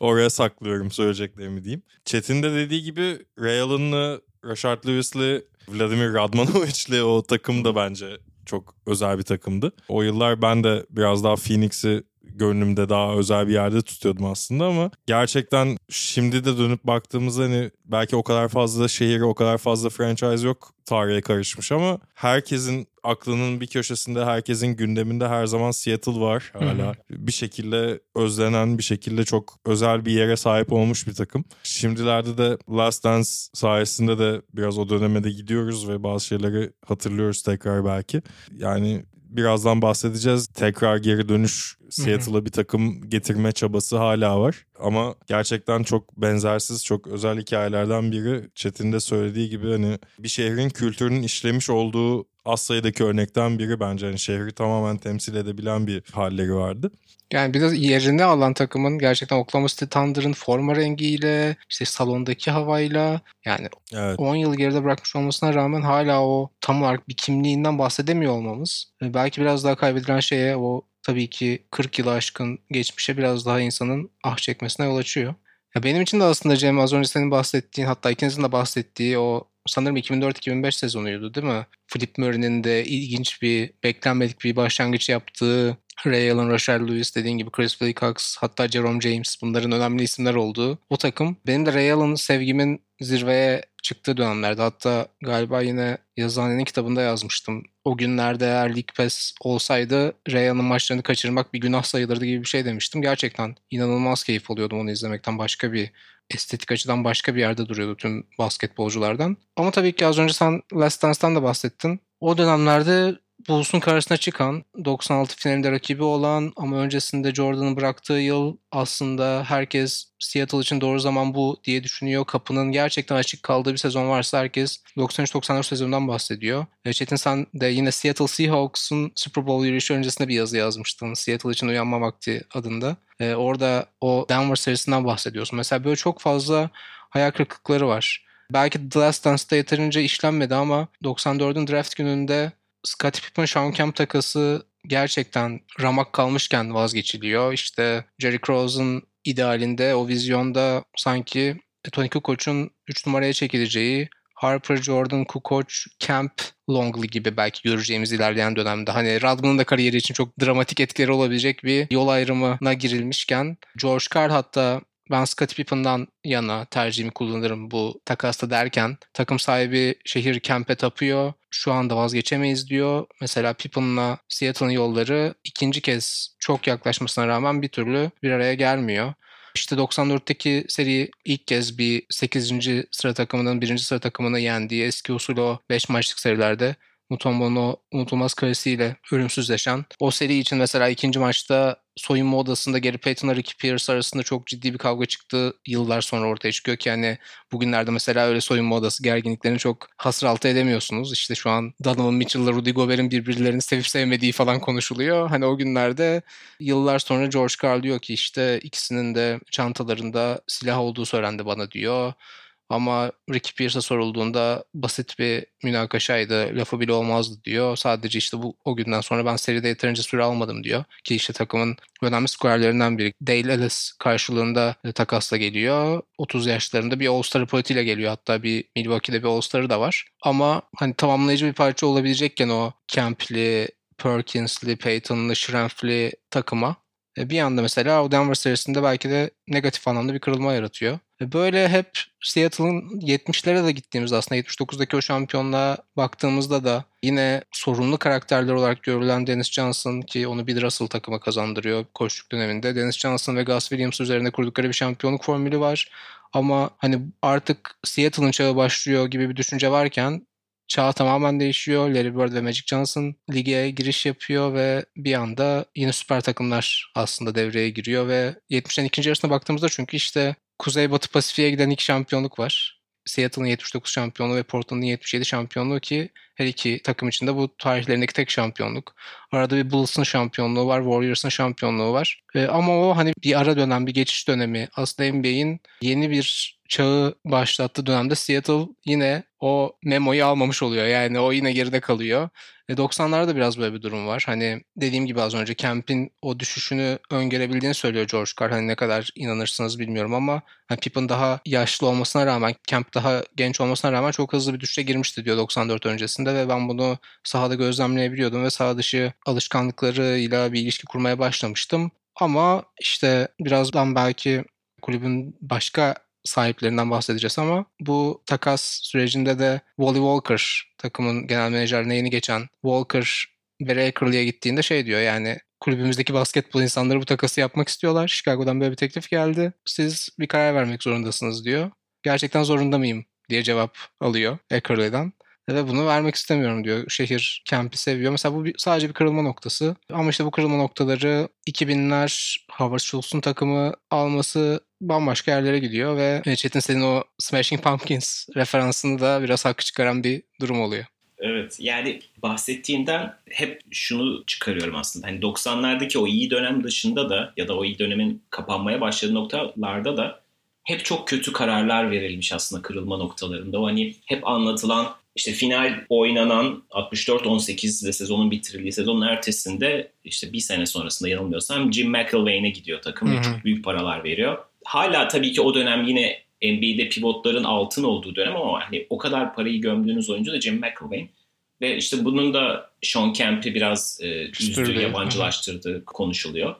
S2: Oraya saklıyorum söyleyeceklerimi diyeyim. Çetin de dediği gibi Ray Allen'lı, Rashard Lewis'li Vladimir Radmanovic'li o takım da bence çok özel bir takımdı. O yıllar ben de biraz daha Phoenix'i gönlümde daha özel bir yerde tutuyordum aslında ama gerçekten şimdi de dönüp baktığımızda hani belki o kadar fazla şehir, o kadar fazla franchise yok tarihe karışmış ama herkesin aklının bir köşesinde, herkesin gündeminde her zaman Seattle var hala. Hı hı. Bir şekilde özlenen, bir şekilde çok özel bir yere sahip olmuş bir takım. Şimdilerde de Last Dance sayesinde de biraz o döneme de gidiyoruz ve bazı şeyleri hatırlıyoruz tekrar belki. Yani birazdan bahsedeceğiz. Tekrar geri dönüş Seattle'a bir takım getirme çabası hala var. Ama gerçekten çok benzersiz, çok özel hikayelerden biri. Çetin de söylediği gibi hani bir şehrin kültürünün işlemiş olduğu az sayıdaki örnekten biri bence. Yani şehri tamamen temsil edebilen bir halleri vardı.
S3: Yani biraz yerinde alan takımın gerçekten Oklahoma City Thunder'ın forma rengiyle, işte salondaki havayla yani evet. 10 yıl geride bırakmış olmasına rağmen hala o tam olarak bir kimliğinden bahsedemiyor olmamız. Belki biraz daha kaybedilen şeye o tabii ki 40 yılı aşkın geçmişe biraz daha insanın ah çekmesine yol açıyor. Ya benim için de aslında Cem az önce senin bahsettiğin hatta ikinizin de bahsettiği o sanırım 2004-2005 sezonuydu değil mi? Flip Murray'nin de ilginç bir beklenmedik bir başlangıç yaptığı Ray Allen, Rashard Lewis dediğin gibi Chris Wilcox hatta Jerome James bunların önemli isimler olduğu o takım. Benim de Ray Allen sevgimin zirveye çıktığı dönemlerde hatta galiba yine Yazıhane'nin kitabında yazmıştım. O günlerde eğer League Pass olsaydı Ray Allen'ın maçlarını kaçırmak bir günah sayılırdı gibi bir şey demiştim. Gerçekten inanılmaz keyif alıyordum onu izlemekten başka bir estetik açıdan başka bir yerde duruyordu tüm basketbolculardan. Ama tabii ki az önce sen Last Dance'dan da bahsettin. O dönemlerde Bulls'un karşısına çıkan, 96 finalinde rakibi olan ama öncesinde Jordan'ı bıraktığı yıl aslında herkes Seattle için doğru zaman bu diye düşünüyor. Kapının gerçekten açık kaldığı bir sezon varsa herkes 93-94 sezonundan bahsediyor. Çetin sen de yine Seattle Seahawks'un Super Bowl yürüyüşü öncesinde bir yazı yazmıştın. Seattle için uyanma vakti adında. Ee, orada o Denver serisinden bahsediyorsun. Mesela böyle çok fazla hayal kırıklıkları var. Belki The Last Dance'da yeterince işlenmedi ama 94'ün draft gününde Scottie Pippen Sean Kemp takası gerçekten ramak kalmışken vazgeçiliyor. İşte Jerry Krause'un idealinde o vizyonda sanki Tony Kukoc'un 3 numaraya çekileceği Harper, Jordan, Kukoc, Kemp, Longley gibi belki göreceğimiz ilerleyen dönemde. Hani Rodman'ın da kariyeri için çok dramatik etkileri olabilecek bir yol ayrımına girilmişken George Carl hatta ben Scottie Pippen'dan yana tercihimi kullanırım bu takasta derken takım sahibi şehir Kemp'e tapıyor. Şu anda vazgeçemeyiz diyor. Mesela Pippen'la Seattle'ın yolları ikinci kez çok yaklaşmasına rağmen bir türlü bir araya gelmiyor. İşte 94'teki seri ilk kez bir 8. sıra takımının 1. sıra takımını yendiği eski usul o 5 maçlık serilerde Mutomba'nın o unutulmaz karesiyle ölümsüzleşen. O seri için mesela ikinci maçta soyunma odasında Gary Payton'la Ricky Pierce arasında çok ciddi bir kavga çıktı yıllar sonra ortaya çıkıyor ki hani bugünlerde mesela öyle soyunma odası gerginliklerini çok hasır altı edemiyorsunuz. İşte şu an Donovan Mitchell'la Rudy Gobert'in birbirlerini sevip sevmediği falan konuşuluyor. Hani o günlerde yıllar sonra George Karl diyor ki işte ikisinin de çantalarında silah olduğu söylendi bana diyor. Ama Ricky Pierce'a sorulduğunda basit bir münakaşaydı, lafı bile olmazdı diyor. Sadece işte bu o günden sonra ben seride yeterince süre almadım diyor. Ki işte takımın önemli skorerlerinden biri. Dale Ellis karşılığında takasla geliyor. 30 yaşlarında bir All-Star politiyle geliyor. Hatta bir Milwaukee'de bir All-Star'ı da var. Ama hani tamamlayıcı bir parça olabilecekken o Camp'li, Perkins'li, Payton'lı, Schrempf'li takıma e, bir anda mesela o Denver serisinde belki de negatif anlamda bir kırılma yaratıyor. Böyle hep Seattle'ın 70'lere de gittiğimiz aslında 79'daki o şampiyonluğa baktığımızda da yine sorunlu karakterler olarak görülen Dennis Johnson ki onu bir Russell takıma kazandırıyor koşuk döneminde. Dennis Johnson ve Gus Williams üzerine kurdukları bir şampiyonluk formülü var. Ama hani artık Seattle'ın çağı başlıyor gibi bir düşünce varken çağ tamamen değişiyor. Larry Bird ve Magic Johnson lige giriş yapıyor ve bir anda yine süper takımlar aslında devreye giriyor ve 70'lerin ikinci yarısına baktığımızda çünkü işte Kuzey Batı Pasifik'e giden iki şampiyonluk var. Seattle'ın 79 şampiyonluğu ve Portland'ın 77 şampiyonluğu ki her iki takım için de bu tarihlerindeki tek şampiyonluk. Arada bir Bulls'ın şampiyonluğu var, Warriors'ın şampiyonluğu var. E, ama o hani bir ara dönem, bir geçiş dönemi. Aslında NBA'in yeni bir çağı başlattığı dönemde Seattle yine o memoyu almamış oluyor. Yani o yine geride kalıyor. E 90'larda biraz böyle bir durum var. Hani dediğim gibi az önce Kemp'in o düşüşünü öngörebildiğini söylüyor George Carl. Hani ne kadar inanırsınız bilmiyorum ama hani Pippen daha yaşlı olmasına rağmen, Kemp daha genç olmasına rağmen çok hızlı bir düşüşe girmişti diyor 94 öncesinde ve ben bunu sahada gözlemleyebiliyordum ve saha dışı alışkanlıklarıyla bir ilişki kurmaya başlamıştım. Ama işte birazdan belki kulübün başka sahiplerinden bahsedeceğiz ama bu takas sürecinde de Wally Walker takımın genel menajerine yeni geçen Walker Barry Ackerley'e gittiğinde şey diyor yani kulübümüzdeki basketbol insanları bu takası yapmak istiyorlar. Chicago'dan böyle bir teklif geldi. Siz bir karar vermek zorundasınız diyor. Gerçekten zorunda mıyım diye cevap alıyor Ackerley'den ve bunu vermek istemiyorum diyor. Şehir kempi seviyor. Mesela bu sadece bir kırılma noktası. Ama işte bu kırılma noktaları 2000'ler Howard Schultz'un takımı alması bambaşka yerlere gidiyor ve Çetin senin o Smashing Pumpkins referansını da biraz hakkı çıkaran bir durum oluyor.
S4: Evet yani bahsettiğinden hep şunu çıkarıyorum aslında. Hani 90'lardaki o iyi dönem dışında da ya da o iyi dönemin kapanmaya başladığı noktalarda da hep çok kötü kararlar verilmiş aslında kırılma noktalarında. O hani hep anlatılan işte final oynanan 64-18 ve sezonun bitirildiği sezonun ertesinde işte bir sene sonrasında yanılmıyorsam Jim McElwain'e gidiyor takım. Hı hı. Çok büyük paralar veriyor. hala tabii ki o dönem yine NBA'de pivotların altın olduğu dönem ama hani o kadar parayı gömdüğünüz oyuncu da Jim McElwain. Ve işte bunun da Sean Kemp'i biraz e, üzdü, yabancılaştırdığı konuşuluyor.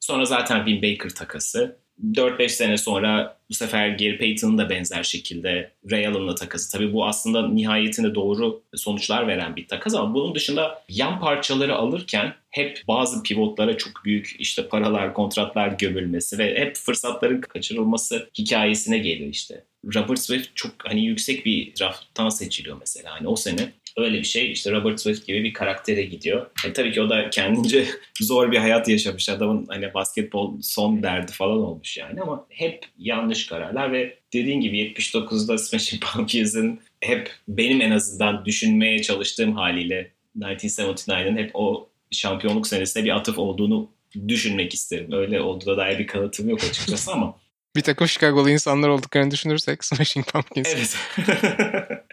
S4: Sonra zaten Vin Baker takası. 4-5 sene sonra bu sefer Gary Payton'ın da benzer şekilde Ray Allen'la takası. Tabii bu aslında nihayetinde doğru sonuçlar veren bir takas ama bunun dışında yan parçaları alırken hep bazı pivotlara çok büyük işte paralar, kontratlar gömülmesi ve hep fırsatların kaçırılması hikayesine geliyor işte. Robert Swift çok hani yüksek bir drafttan seçiliyor mesela. Hani o sene öyle bir şey işte Robert Swift gibi bir karaktere gidiyor. E, tabii ki o da kendince zor bir hayat yaşamış adamın hani basketbol son derdi falan olmuş yani ama hep yanlış kararlar ve dediğin gibi 79'da Smashing Pumpkins'in hep benim en azından düşünmeye çalıştığım haliyle 1979'ın hep o şampiyonluk senesinde bir atıf olduğunu düşünmek isterim. Öyle olduğuna dair bir kanıtım yok açıkçası ama
S3: Bir takım Chicago'lu insanlar olduklarını düşünürsek Smashing Pumpkins.
S4: Evet.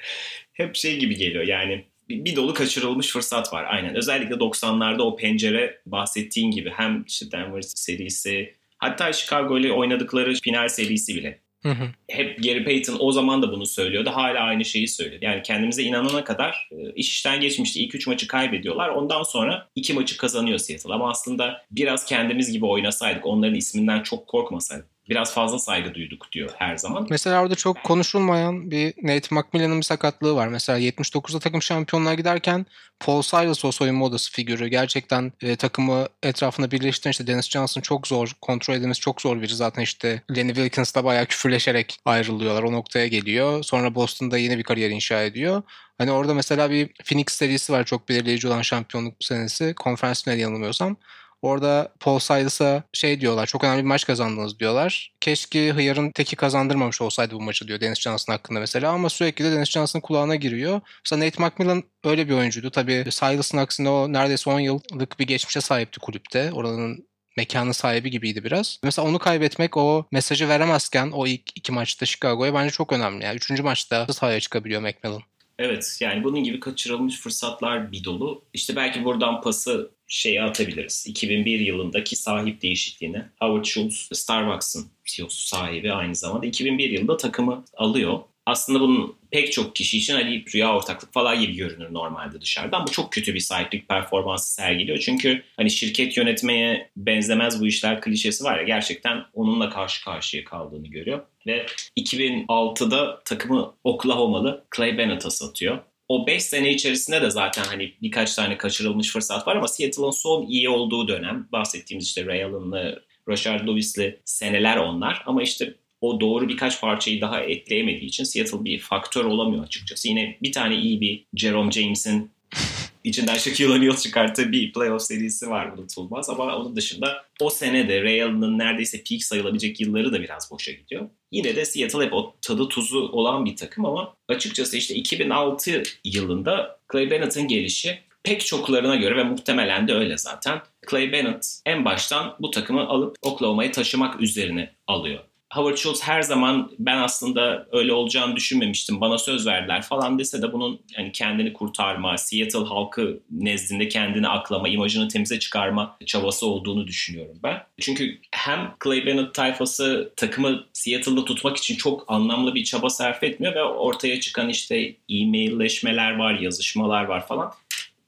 S4: Hep şey gibi geliyor yani bir bir dolu kaçırılmış fırsat var aynen. Özellikle 90'larda o pencere bahsettiğin gibi hem işte Denver serisi hatta Chicago ile oynadıkları final serisi bile.
S3: Hı hı.
S4: Hep Gary Payton o zaman da bunu söylüyordu. Hala aynı şeyi söylüyor. Yani kendimize inanana kadar e, iş işten geçmişti. İlk üç maçı kaybediyorlar. Ondan sonra iki maçı kazanıyor Seattle. Ama aslında biraz kendimiz gibi oynasaydık, onların isminden çok korkmasaydık, biraz fazla saygı duyduk diyor her zaman.
S3: Mesela orada çok konuşulmayan bir Nate McMillan'ın bir sakatlığı var. Mesela 79'da takım şampiyonluğa giderken Paul Silas o soyunma odası figürü. Gerçekten e, takımı etrafında birleştiren işte Dennis Johnson çok zor. Kontrol edilmesi çok zor biri. Zaten işte Lenny Wilkins'la bayağı küfürleşerek ayrılıyorlar. O noktaya geliyor. Sonra Boston'da yine bir kariyer inşa ediyor. Hani orada mesela bir Phoenix serisi var çok belirleyici olan şampiyonluk senesi. Konferans finali yanılmıyorsam. Orada Paul Silas'a şey diyorlar çok önemli bir maç kazandınız diyorlar. Keşke Hıyar'ın teki kazandırmamış olsaydı bu maçı diyor Dennis Johnson hakkında mesela ama sürekli de Dennis Johnson'ın kulağına giriyor. Mesela Nate McMillan öyle bir oyuncuydu. Tabii Silas'ın aksine o neredeyse 10 yıllık bir geçmişe sahipti kulüpte. Oranın mekanın sahibi gibiydi biraz. Mesela onu kaybetmek o mesajı veremezken o ilk iki maçta Chicago'ya bence çok önemli. Yani üçüncü maçta sahaya çıkabiliyor McMillan.
S4: Evet yani bunun gibi kaçırılmış fırsatlar bir dolu. İşte belki buradan pası şeye atabiliriz. 2001 yılındaki sahip değişikliğine. Howard Schultz Starbucks'ın CEO'su sahibi aynı zamanda 2001 yılında takımı alıyor. Aslında bunun pek çok kişi için hani rüya ortaklık falan gibi görünür normalde dışarıdan. Bu çok kötü bir sahiplik performansı sergiliyor. Çünkü hani şirket yönetmeye benzemez bu işler klişesi var ya gerçekten onunla karşı karşıya kaldığını görüyor. Ve 2006'da takımı Oklahoma'lı Clay Bennett'a satıyor. O 5 sene içerisinde de zaten hani birkaç tane kaçırılmış fırsat var ama Seattle'ın son iyi olduğu dönem bahsettiğimiz işte Ray Allen'lı, Rashard Lewis'li seneler onlar ama işte o doğru birkaç parçayı daha ekleyemediği için Seattle bir faktör olamıyor açıkçası. Yine bir tane iyi bir Jerome James'in içinden Shaquille O'Neal çıkarttığı bir playoff serisi var unutulmaz. Ama onun dışında o sene de Ray Allen'ın neredeyse peak sayılabilecek yılları da biraz boşa gidiyor. Yine de Seattle hep o tadı tuzu olan bir takım ama açıkçası işte 2006 yılında Clay Bennett'ın gelişi pek çoklarına göre ve muhtemelen de öyle zaten. Clay Bennett en baştan bu takımı alıp Oklahoma'ya taşımak üzerine alıyor. Howard Schultz her zaman ben aslında öyle olacağını düşünmemiştim. Bana söz verdiler falan dese de bunun yani kendini kurtarma, Seattle halkı nezdinde kendini aklama, imajını temize çıkarma çabası olduğunu düşünüyorum ben. Çünkü hem Clay Bennett tayfası takımı Seattle'da tutmak için çok anlamlı bir çaba sarf etmiyor ve ortaya çıkan işte e-mailleşmeler var, yazışmalar var falan.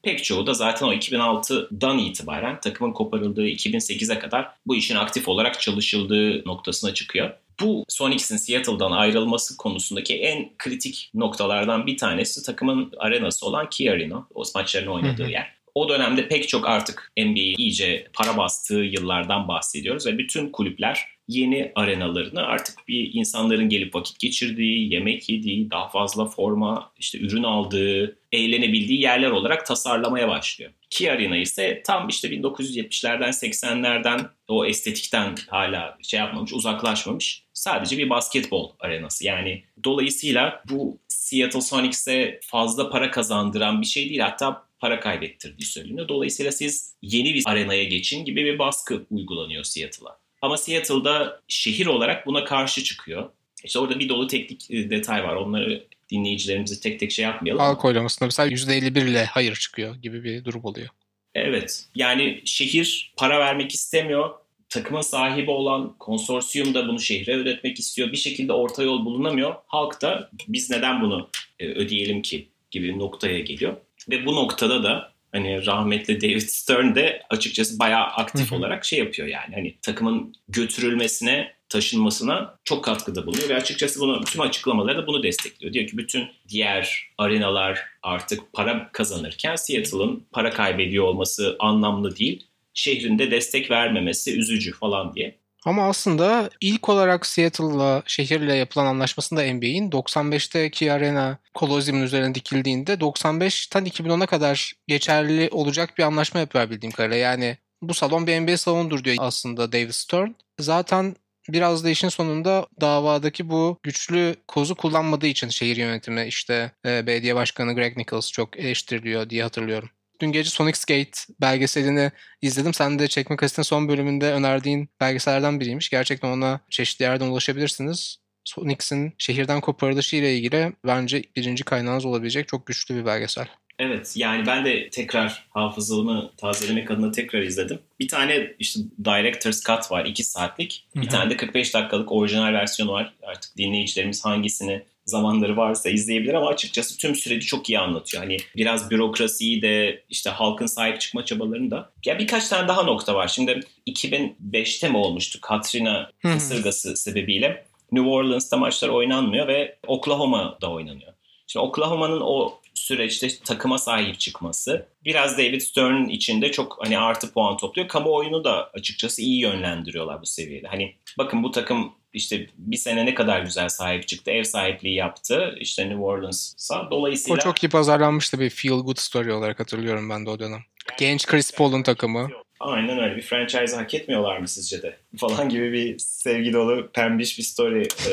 S4: Pek çoğu da zaten o 2006'dan itibaren takımın koparıldığı 2008'e kadar bu işin aktif olarak çalışıldığı noktasına çıkıyor. Bu Sonics'in Seattle'dan ayrılması konusundaki en kritik noktalardan bir tanesi takımın arenası olan Key Arena. O maçlarını oynadığı yer. O dönemde pek çok artık NBA'yi iyice para bastığı yıllardan bahsediyoruz ve bütün kulüpler yeni arenalarını artık bir insanların gelip vakit geçirdiği, yemek yediği, daha fazla forma, işte ürün aldığı, eğlenebildiği yerler olarak tasarlamaya başlıyor. Ki Arena ise tam işte 1970'lerden 80'lerden o estetikten hala şey yapmamış, uzaklaşmamış. Sadece bir basketbol arenası. Yani dolayısıyla bu Seattle Sonics'e fazla para kazandıran bir şey değil. Hatta para kaybettirdiği söyleniyor. Dolayısıyla siz yeni bir arenaya geçin gibi bir baskı uygulanıyor Seattle'a. Ama Seattle'da şehir olarak buna karşı çıkıyor. İşte orada bir dolu teknik e, detay var. Onları dinleyicilerimizi tek tek şey yapmayalım.
S3: Halk oylamasında mesela %51 ile hayır çıkıyor gibi bir durum oluyor.
S4: Evet. Yani şehir para vermek istemiyor. takıma sahibi olan konsorsiyum da bunu şehre ödetmek istiyor. Bir şekilde orta yol bulunamıyor. Halk da biz neden bunu e, ödeyelim ki gibi noktaya geliyor. Ve bu noktada da hani rahmetli David Stern de açıkçası bayağı aktif olarak şey yapıyor yani. Hani takımın götürülmesine taşınmasına çok katkıda bulunuyor ve açıkçası bunu tüm açıklamaları da bunu destekliyor. Diyor ki bütün diğer arenalar artık para kazanırken Seattle'ın para kaybediyor olması anlamlı değil. Şehrinde destek vermemesi üzücü falan diye.
S3: Ama aslında ilk olarak Seattle'la şehirle yapılan anlaşmasında NBA'in 95'teki arena Colosseum'un üzerine dikildiğinde 95'ten 2010'a kadar geçerli olacak bir anlaşma yapıyor bildiğim kadarıyla. Yani bu salon bir NBA salondur diyor aslında David Stern. Zaten biraz da işin sonunda davadaki bu güçlü kozu kullanmadığı için şehir yönetimi işte e, belediye başkanı Greg Nichols çok eleştiriliyor diye hatırlıyorum. Dün gece Sonic Skate belgeselini izledim. Sen de Çekme Kaset'in son bölümünde önerdiğin belgesellerden biriymiş. Gerçekten ona çeşitli yerden ulaşabilirsiniz. Sonic's'in şehirden koparılışı ile ilgili bence birinci kaynağınız olabilecek çok güçlü bir belgesel.
S4: Evet yani ben de tekrar hafızamı tazelemek adına tekrar izledim. Bir tane işte Director's Cut var 2 saatlik. Bir tane de 45 dakikalık orijinal versiyonu var. Artık dinleyicilerimiz hangisini zamanları varsa izleyebilir ama açıkçası tüm süreci çok iyi anlatıyor. Hani biraz bürokrasiyi de işte halkın sahip çıkma çabalarını da. Ya birkaç tane daha nokta var. Şimdi 2005'te mi olmuştu Katrina kasırgası sebebiyle New Orleans'ta maçlar oynanmıyor ve Oklahoma'da oynanıyor. Şimdi Oklahoma'nın o süreçte takıma sahip çıkması biraz David Stern'ın içinde çok hani artı puan topluyor. Kamuoyunu da açıkçası iyi yönlendiriyorlar bu seviyede. Hani bakın bu takım işte bir sene ne kadar güzel sahip çıktı. Ev sahipliği yaptı. İşte New Orleans'a. Dolayısıyla...
S3: O çok iyi pazarlanmıştı bir feel good story olarak hatırlıyorum ben de o dönem. Genç Chris Paul'un takımı.
S4: Aynen öyle. Bir franchise hak etmiyorlar mı sizce de? Falan gibi bir sevgi dolu pembiş bir story e,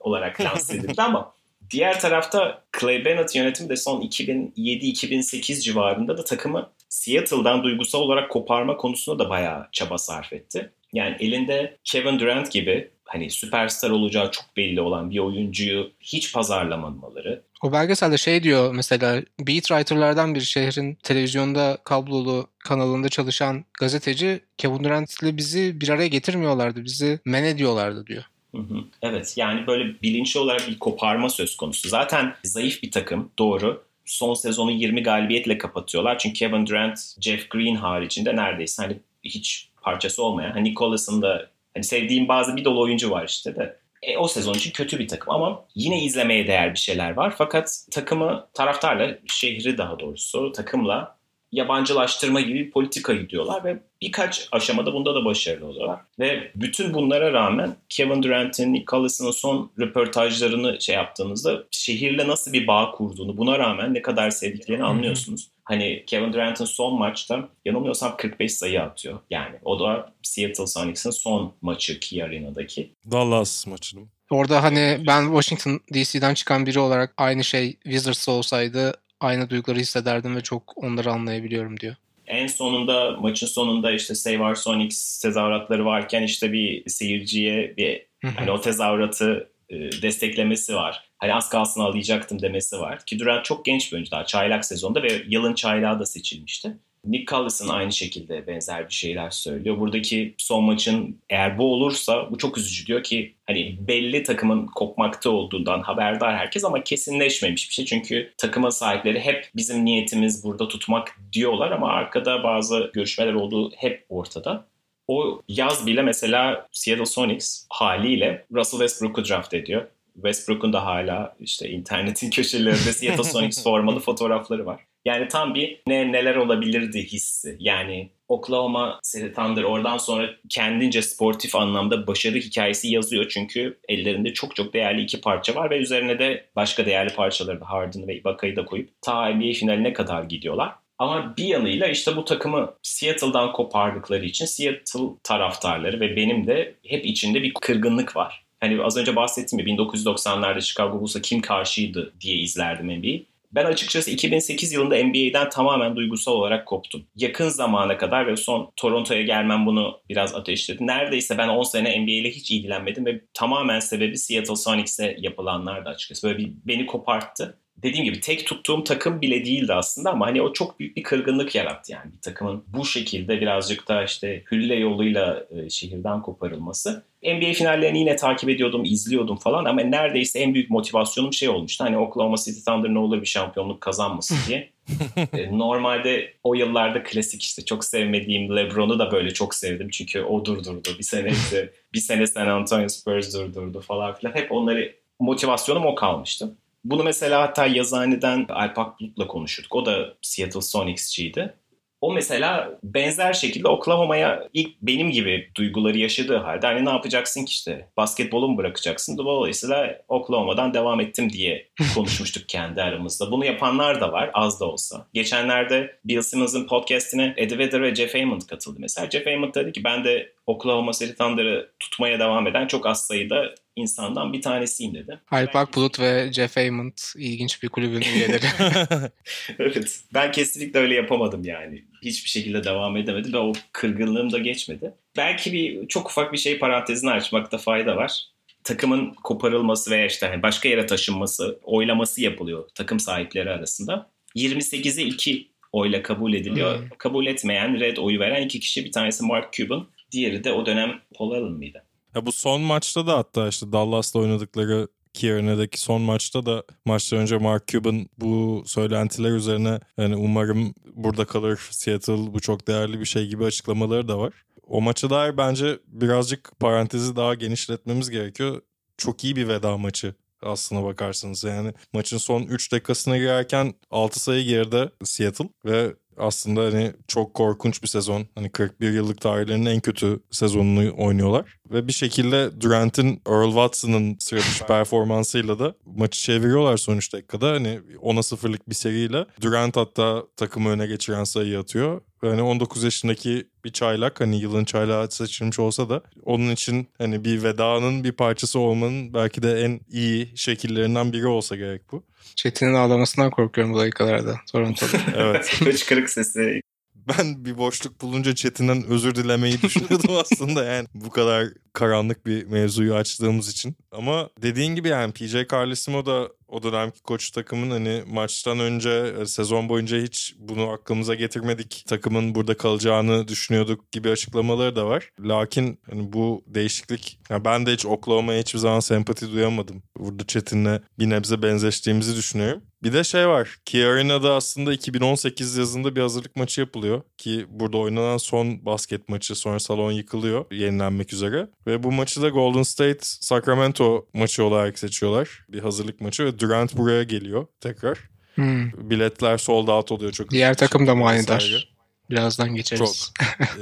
S4: olarak lanse edildi ama Diğer tarafta Clay Bennett yönetimi de son 2007-2008 civarında da takımı Seattle'dan duygusal olarak koparma konusunda da bayağı çaba sarf etti. Yani elinde Kevin Durant gibi hani süperstar olacağı çok belli olan bir oyuncuyu hiç pazarlamamaları.
S3: O belgeselde şey diyor mesela beat writer'lardan bir şehrin televizyonda kablolu kanalında çalışan gazeteci Kevin Durant'le bizi bir araya getirmiyorlardı. Bizi men ediyorlardı diyor.
S4: Hı hı. Evet yani böyle bilinçli olarak bir koparma söz konusu. Zaten zayıf bir takım doğru. Son sezonu 20 galibiyetle kapatıyorlar. Çünkü Kevin Durant, Jeff Green haricinde neredeyse hani hiç parçası olmayan. Hani Nicholas'ın da hani sevdiğim bazı bir dolu oyuncu var işte de. E, o sezon için kötü bir takım ama yine izlemeye değer bir şeyler var. Fakat takımı taraftarla, şehri daha doğrusu takımla yabancılaştırma gibi bir politika gidiyorlar ve birkaç aşamada bunda da başarılı oluyorlar. Ve bütün bunlara rağmen Kevin Durant'in, Nick Collison'ın son röportajlarını şey yaptığınızda şehirle nasıl bir bağ kurduğunu buna rağmen ne kadar sevdiklerini anlıyorsunuz. Hani Kevin Durant'ın son maçta yanılmıyorsam 45 sayı atıyor. Yani o da Seattle Sonics'in son maçı Key Arena'daki.
S2: Dallas maçı
S3: Orada hani ben Washington DC'den çıkan biri olarak aynı şey Wizards olsaydı aynı duyguları hissederdim ve çok onları anlayabiliyorum diyor.
S4: En sonunda maçın sonunda işte Save Our Sonics tezahüratları varken işte bir seyirciye bir hani o tezahüratı e, desteklemesi var. Hani az kalsın alacaktım demesi var. Ki Durant çok genç bir oyuncu daha çaylak sezonda ve yılın çaylağı da seçilmişti. Nick Collison aynı şekilde benzer bir şeyler söylüyor. Buradaki son maçın eğer bu olursa bu çok üzücü diyor ki hani belli takımın kopmakta olduğundan haberdar herkes ama kesinleşmemiş bir şey. Çünkü takımın sahipleri hep bizim niyetimiz burada tutmak diyorlar ama arkada bazı görüşmeler olduğu hep ortada. O yaz bile mesela Seattle Sonics haliyle Russell Westbrook'u draft ediyor. Westbrook'un da hala işte internetin köşelerinde Seattle Sonics formalı fotoğrafları var. Yani tam bir ne neler olabilirdi hissi. Yani Oklahoma City Thunder oradan sonra kendince sportif anlamda başarı hikayesi yazıyor. Çünkü ellerinde çok çok değerli iki parça var ve üzerine de başka değerli parçaları da Harden ve Ibaka'yı da koyup ta NBA finaline kadar gidiyorlar. Ama bir yanıyla işte bu takımı Seattle'dan kopardıkları için Seattle taraftarları ve benim de hep içinde bir kırgınlık var. Hani az önce bahsettiğim gibi 1990'larda Chicago Bulls'a kim karşıydı diye izlerdim NBA'yi. Ben açıkçası 2008 yılında NBA'den tamamen duygusal olarak koptum. Yakın zamana kadar ve son Toronto'ya gelmem bunu biraz ateşledi. Neredeyse ben 10 sene NBA ile hiç ilgilenmedim ve tamamen sebebi Seattle Sonics'e yapılanlardı açıkçası. Böyle bir beni koparttı. Dediğim gibi tek tuttuğum takım bile değildi aslında ama hani o çok büyük bir kırgınlık yarattı yani bir takımın bu şekilde birazcık da işte hülle yoluyla e, şehirden koparılması. NBA finallerini yine takip ediyordum, izliyordum falan ama neredeyse en büyük motivasyonum şey olmuştu. Hani Oklahoma City Thunder ne olur bir şampiyonluk kazanmasın diye. E, normalde o yıllarda klasik işte çok sevmediğim LeBron'u da böyle çok sevdim. Çünkü o durdurdu. Bir sene bir sene San Antonio Spurs durdurdu falan filan. Hep onları motivasyonum o kalmıştı. Bunu mesela hatta yazıhaneden Alpak Bulut'la konuşurduk. O da Seattle Sonics'ciydi. O mesela benzer şekilde Oklahoma'ya ilk benim gibi duyguları yaşadığı halde hani ne yapacaksın ki işte basketbolu mu bırakacaksın? Dolayısıyla Oklahoma'dan devam ettim diye konuşmuştuk kendi aramızda. Bunu yapanlar da var az da olsa. Geçenlerde Bill Simmons'ın podcastine Eddie Vedder ve Jeff Hammond katıldı mesela. Jeff Hammond dedi ki ben de Oklahoma City Thunder'ı tutmaya devam eden çok az sayıda insandan bir tanesiyim dedi.
S3: Alpak Bulut ve Jeff Hammond ilginç bir kulübün üyeleri.
S4: evet. Ben kesinlikle öyle yapamadım yani. Hiçbir şekilde devam edemedim ve o kırgınlığım da geçmedi. Belki bir çok ufak bir şey parantezini açmakta fayda var. Takımın koparılması veya işte hani başka yere taşınması, oylaması yapılıyor takım sahipleri arasında. 28'e 2 oyla kabul ediliyor. Hmm. Kabul etmeyen, red oyu veren iki kişi. Bir tanesi Mark Cuban, diğeri de o dönem Paul Allen mıydı?
S2: Ya bu son maçta da hatta işte Dallas'ta oynadıkları Kieran'daki son maçta da maçtan önce Mark Cuban bu söylentiler üzerine yani umarım burada kalır Seattle bu çok değerli bir şey gibi açıklamaları da var. O maça dair bence birazcık parantezi daha genişletmemiz gerekiyor. Çok iyi bir veda maçı aslına bakarsanız. Yani maçın son 3 dakikasına girerken 6 sayı geride Seattle ve aslında hani çok korkunç bir sezon. Hani 41 yıllık tarihlerinin en kötü sezonunu oynuyorlar. Ve bir şekilde Durant'in Earl Watson'ın sıra dışı performansıyla da maçı çeviriyorlar son 3 dakikada. Hani 10'a 0'lık bir seriyle. Durant hatta takımı öne geçiren sayıyı atıyor. Yani 19 yaşındaki bir çaylak hani yılın çaylağı seçilmiş olsa da onun için hani bir vedanın bir parçası olmanın belki de en iyi şekillerinden biri olsa gerek bu.
S3: Çetin'in ağlamasından korkuyorum bu dakikalarda Toronto'da.
S2: evet.
S4: Hıçkırık sesi.
S2: Ben bir boşluk bulunca Çetin'den özür dilemeyi düşünüyordum aslında yani. Bu kadar karanlık bir mevzuyu açtığımız için. Ama dediğin gibi yani PJ Carlesimo da o dönemki koç takımın hani maçtan önce e, sezon boyunca hiç bunu aklımıza getirmedik. Takımın burada kalacağını düşünüyorduk gibi açıklamaları da var. Lakin hani bu değişiklik yani ben de hiç Oklahoma'ya hiçbir zaman sempati duyamadım. Burada Çetin'le bir nebze benzeştiğimizi düşünüyorum. Bir de şey var. Kiarina'da aslında 2018 yazında bir hazırlık maçı yapılıyor. Ki burada oynanan son basket maçı sonra salon yıkılıyor yenilenmek üzere. Ve bu maçı da Golden State Sacramento maçı olarak seçiyorlar. Bir hazırlık maçı ve Durant buraya geliyor tekrar. Hmm. Biletler sold out oluyor çok.
S3: Diğer takım da manidar. Birazdan geçeriz.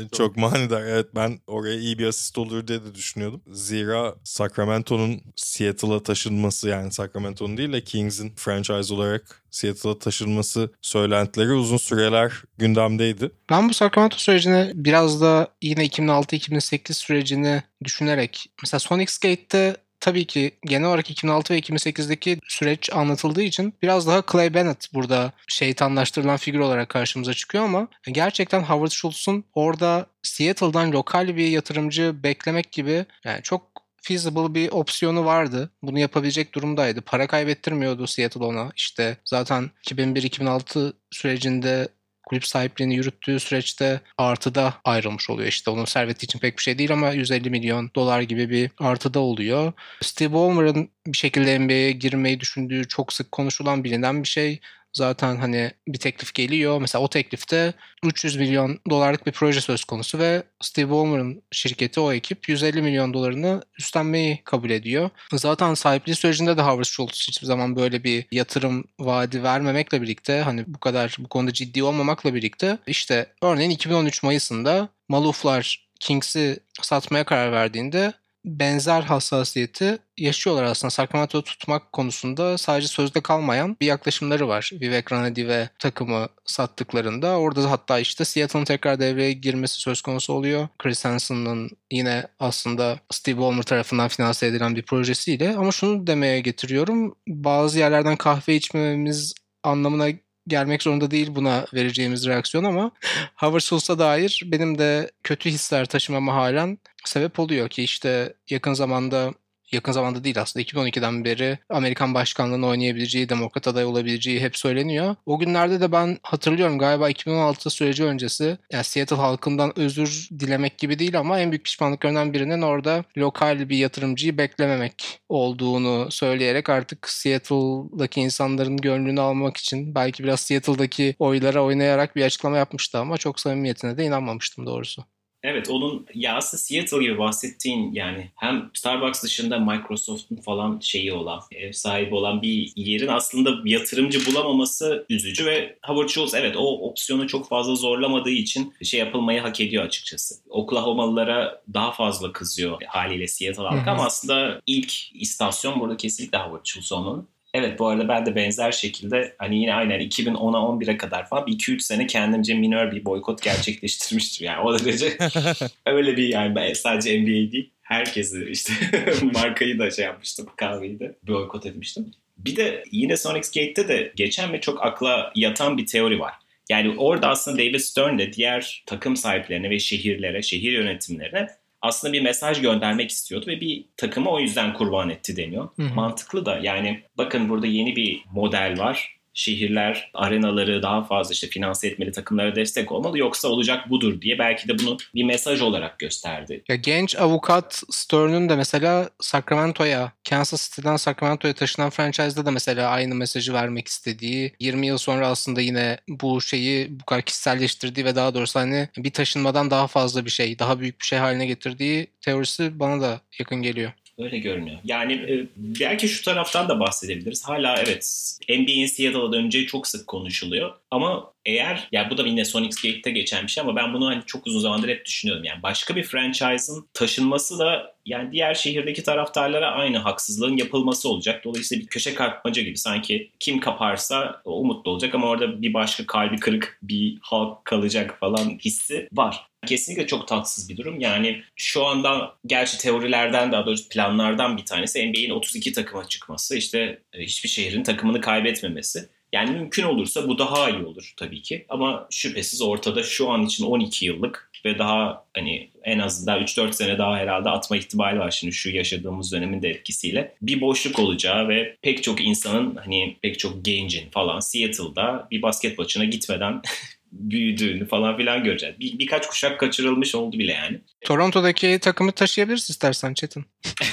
S2: Çok. çok manidar. Evet ben oraya iyi bir asist olur diye de düşünüyordum. Zira Sacramento'nun Seattle'a taşınması yani Sacramento'nun değil de Kings'in franchise olarak Seattle'a taşınması söylentileri uzun süreler gündemdeydi.
S3: Ben bu Sacramento sürecini biraz da yine 2006-2008 sürecini düşünerek mesela Sonics Gate'de tabii ki genel olarak 2006 ve 2008'deki süreç anlatıldığı için biraz daha Clay Bennett burada şeytanlaştırılan figür olarak karşımıza çıkıyor ama gerçekten Howard Schultz'un orada Seattle'dan lokal bir yatırımcı beklemek gibi yani çok feasible bir opsiyonu vardı. Bunu yapabilecek durumdaydı. Para kaybettirmiyordu Seattle ona. İşte zaten 2001-2006 sürecinde kulüp sahipliğini yürüttüğü süreçte artıda ayrılmış oluyor. İşte onun serveti için pek bir şey değil ama 150 milyon dolar gibi bir artıda oluyor. Steve Ballmer'ın bir şekilde NBA'ye girmeyi düşündüğü çok sık konuşulan bilinen bir şey zaten hani bir teklif geliyor. Mesela o teklifte 300 milyon dolarlık bir proje söz konusu ve Steve Ballmer'ın şirketi o ekip 150 milyon dolarını üstlenmeyi kabul ediyor. Zaten sahipliği sürecinde de Howard Schultz hiçbir zaman böyle bir yatırım vaadi vermemekle birlikte hani bu kadar bu konuda ciddi olmamakla birlikte işte örneğin 2013 Mayıs'ında Maluflar Kings'i satmaya karar verdiğinde benzer hassasiyeti yaşıyorlar aslında. Sacramento'yu tutmak konusunda sadece sözde kalmayan bir yaklaşımları var. Vivek Ranadi ve takımı sattıklarında. Orada hatta işte Seattle'ın tekrar devreye girmesi söz konusu oluyor. Chris Hansen'ın yine aslında Steve Ballmer tarafından finanse edilen bir projesiyle. Ama şunu demeye getiriyorum. Bazı yerlerden kahve içmememiz anlamına gelmek zorunda değil buna vereceğimiz reaksiyon ama Howard Schultz'a dair benim de kötü hisler taşımama halen sebep oluyor ki işte yakın zamanda yakın zamanda değil aslında 2012'den beri Amerikan başkanlığını oynayabileceği, demokrat aday olabileceği hep söyleniyor. O günlerde de ben hatırlıyorum galiba 2016 süreci öncesi yani Seattle halkından özür dilemek gibi değil ama en büyük pişmanlıklarından birinin orada lokal bir yatırımcıyı beklememek olduğunu söyleyerek artık Seattle'daki insanların gönlünü almak için belki biraz Seattle'daki oylara oynayarak bir açıklama yapmıştı ama çok samimiyetine de inanmamıştım doğrusu.
S4: Evet onun ya aslında Seattle gibi bahsettiğin yani hem Starbucks dışında Microsoft'un falan şeyi olan, ev sahibi olan bir yerin aslında yatırımcı bulamaması üzücü ve Howard Schultz evet o opsiyonu çok fazla zorlamadığı için şey yapılmayı hak ediyor açıkçası. Oklahoma'lılara daha fazla kızıyor haliyle Seattle halkı ama aslında ilk istasyon burada kesinlikle Howard Schultz olmalı. Evet bu arada ben de benzer şekilde hani yine aynen 2010'a 11'e kadar falan 2-3 sene kendimce minör bir boykot gerçekleştirmiştim. Yani o derece öyle bir yani ben sadece NBA değil herkesi işte markayı da şey yapmıştım kahveyi de boykot etmiştim. Bir de yine Sonics Gate'de de geçen ve çok akla yatan bir teori var. Yani orada aslında David Stern de diğer takım sahiplerine ve şehirlere, şehir yönetimlerine aslında bir mesaj göndermek istiyordu ve bir takımı o yüzden kurban etti deniyor. Hı hı. Mantıklı da yani bakın burada yeni bir model var. Şehirler arenaları daha fazla işte finanse etmeli takımlara destek olmalı yoksa olacak budur diye belki de bunu bir mesaj olarak gösterdi.
S3: Ya genç avukat Stern'ün de mesela Sacramento'ya, Kansas City'den Sacramento'ya taşınan franchise'da da mesela aynı mesajı vermek istediği, 20 yıl sonra aslında yine bu şeyi bu kadar kişiselleştirdiği ve daha doğrusu hani bir taşınmadan daha fazla bir şey, daha büyük bir şey haline getirdiği teorisi bana da yakın geliyor.
S4: Öyle görünüyor. Yani e, belki şu taraftan da bahsedebiliriz. Hala evet NBA'in Seattle'a döneceği çok sık konuşuluyor. Ama eğer ya bu da yine Sonics Gate'te geçen bir şey ama ben bunu hani çok uzun zamandır hep düşünüyorum. Yani başka bir franchise'ın taşınması da yani diğer şehirdeki taraftarlara aynı haksızlığın yapılması olacak. Dolayısıyla bir köşe kartmaca gibi sanki kim kaparsa o mutlu olacak ama orada bir başka kalbi kırık bir halk kalacak falan hissi var. Kesinlikle çok tatsız bir durum. Yani şu anda gerçi teorilerden daha doğrusu planlardan bir tanesi NBA'in 32 takıma çıkması. işte hiçbir şehrin takımını kaybetmemesi. Yani mümkün olursa bu daha iyi olur tabii ki. Ama şüphesiz ortada şu an için 12 yıllık ve daha hani en azından 3-4 sene daha herhalde atma ihtimali var şimdi şu yaşadığımız dönemin de etkisiyle. Bir boşluk olacağı ve pek çok insanın hani pek çok gencin falan Seattle'da bir basket maçına gitmeden büyüdüğünü falan filan göreceğiz. Bir, birkaç kuşak kaçırılmış oldu bile yani.
S3: Toronto'daki takımı taşıyabiliriz istersen Çetin.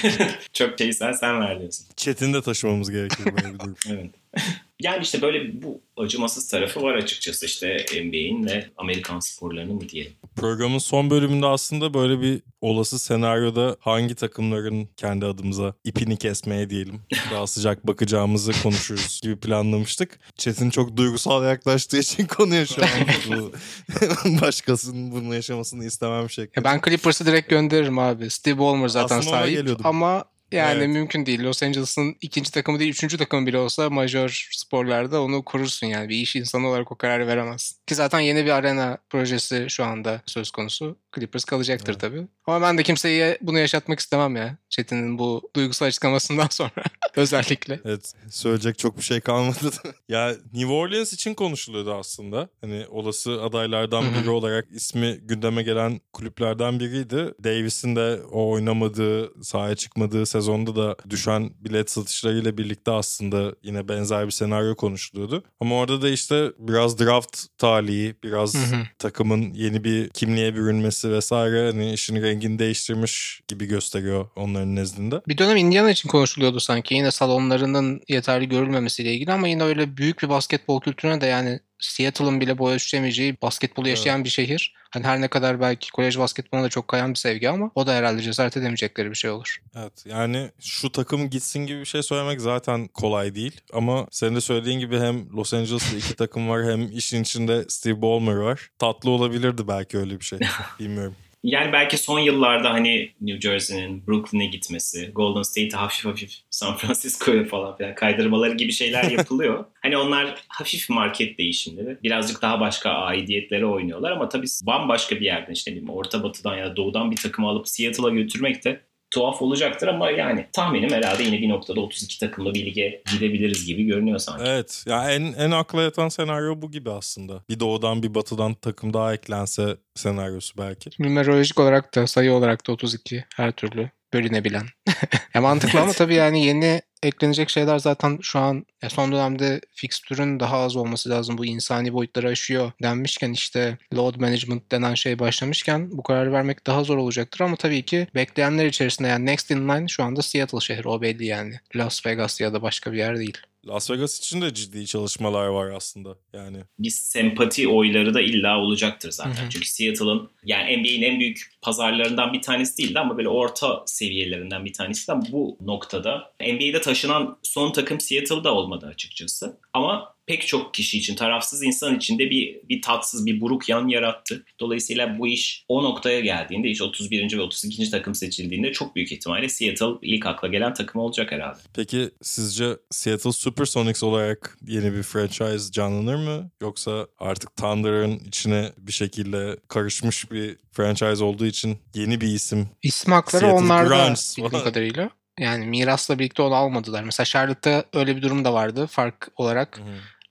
S4: Çok şey sen, sen ver diyorsun.
S2: Çetin de taşımamız gerekir böyle bir durum.
S4: evet. Yani işte böyle bu acımasız tarafı var açıkçası işte NBA'in ve Amerikan sporlarının mı diyelim.
S2: Programın son bölümünde aslında böyle bir olası senaryoda hangi takımların kendi adımıza ipini kesmeye diyelim daha sıcak bakacağımızı konuşuruz gibi planlamıştık. Çetin çok duygusal yaklaştığı için konuya şu an bu başkasının bunu yaşamasını istemem şeklinde.
S3: ben Clippers'ı direkt gönderirim abi. Steve Ballmer zaten Aslında sahip ama yani evet. mümkün değil. Los Angeles'ın ikinci takımı değil, üçüncü takımı bile olsa major sporlarda onu kurursun yani. Bir iş insanı olarak o kararı veremezsin. Ki zaten yeni bir arena projesi şu anda söz konusu. Clippers kalacaktır evet. tabii. Ama ben de kimseye bunu yaşatmak istemem ya. Çetin'in bu duygusal açıklamasından sonra özellikle.
S2: Evet söyleyecek çok bir şey kalmadı. ya New Orleans için konuşuluyordu aslında. Hani olası adaylardan biri olarak ismi gündeme gelen kulüplerden biriydi. Davis'in de o oynamadığı, sahaya çıkmadığı sezonda da düşen bilet satışlarıyla birlikte aslında yine benzer bir senaryo konuşuluyordu. Ama orada da işte biraz draft talihi, biraz takımın yeni bir kimliğe bürünmesi vesaire hani işin rengini değiştirmiş gibi gösteriyor onların nezdinde.
S3: Bir dönem Indiana için konuşuluyordu sanki yine salonlarının yeterli görülmemesiyle ilgili ama yine öyle büyük bir basketbol kültürüne de yani Seattle'ın bile boy ölçüşemeyeceği basketbolu yaşayan evet. bir şehir. Hani her ne kadar belki kolej basketboluna da çok kayan bir sevgi ama o da herhalde cesaret edemeyecekleri bir şey olur.
S2: Evet yani şu takım gitsin gibi bir şey söylemek zaten kolay değil. Ama senin de söylediğin gibi hem Los Angeles'ta iki takım var hem işin içinde Steve Ballmer var. Tatlı olabilirdi belki öyle bir şey. Bilmiyorum.
S4: Yani belki son yıllarda hani New Jersey'nin Brooklyn'e gitmesi, Golden State'e hafif hafif San Francisco'ya falan filan kaydırmaları gibi şeyler yapılıyor. hani onlar hafif market değişimleri. Birazcık daha başka aidiyetlere oynuyorlar ama tabii bambaşka bir yerden işte diyeyim, Orta Batı'dan ya da Doğu'dan bir takımı alıp Seattle'a götürmek de tuhaf olacaktır ama yani tahminim herhalde yine bir noktada 32 takımlı bir lige gidebiliriz gibi görünüyor sanki.
S2: Evet. Ya en en akla yatan senaryo bu gibi aslında. Bir doğudan bir batıdan takım daha eklense senaryosu belki.
S3: Numerolojik olarak da sayı olarak da 32 her türlü. Bölünebilen. ya mantıklı ama tabii yani yeni eklenecek şeyler zaten şu an ya son dönemde fixtürün daha az olması lazım. Bu insani boyutları aşıyor denmişken işte load management denen şey başlamışken bu kararı vermek daha zor olacaktır ama tabii ki bekleyenler içerisinde yani next in line şu anda Seattle şehri o belli yani. Las Vegas ya da başka bir yer değil.
S2: Las Vegas için de ciddi çalışmalar var aslında. Yani
S4: bir sempati oyları da illa olacaktır zaten.
S3: Hı hı.
S4: Çünkü Seattle'ın yani NBA'in en büyük pazarlarından bir tanesi değildi ama böyle orta seviyelerinden bir tanesi de bu noktada. NBA'de taşınan son takım Seattle'da olmadı açıkçası. Ama pek çok kişi için, tarafsız insan için de bir, bir tatsız, bir buruk yan yarattı. Dolayısıyla bu iş o noktaya geldiğinde, iş 31. ve 32. takım seçildiğinde çok büyük ihtimalle Seattle ilk akla gelen takım olacak herhalde.
S2: peki sizce Seattle Supersonics olarak yeni bir franchise canlanır mı? Yoksa artık Thunder'ın içine bir şekilde karışmış bir franchise olduğu için yeni bir isim
S3: İsim hakları
S2: Seattle
S3: onlarda bildiğim kadarıyla. Yani mirasla birlikte onu almadılar. Mesela Charlotte'da öyle bir durum da vardı fark olarak.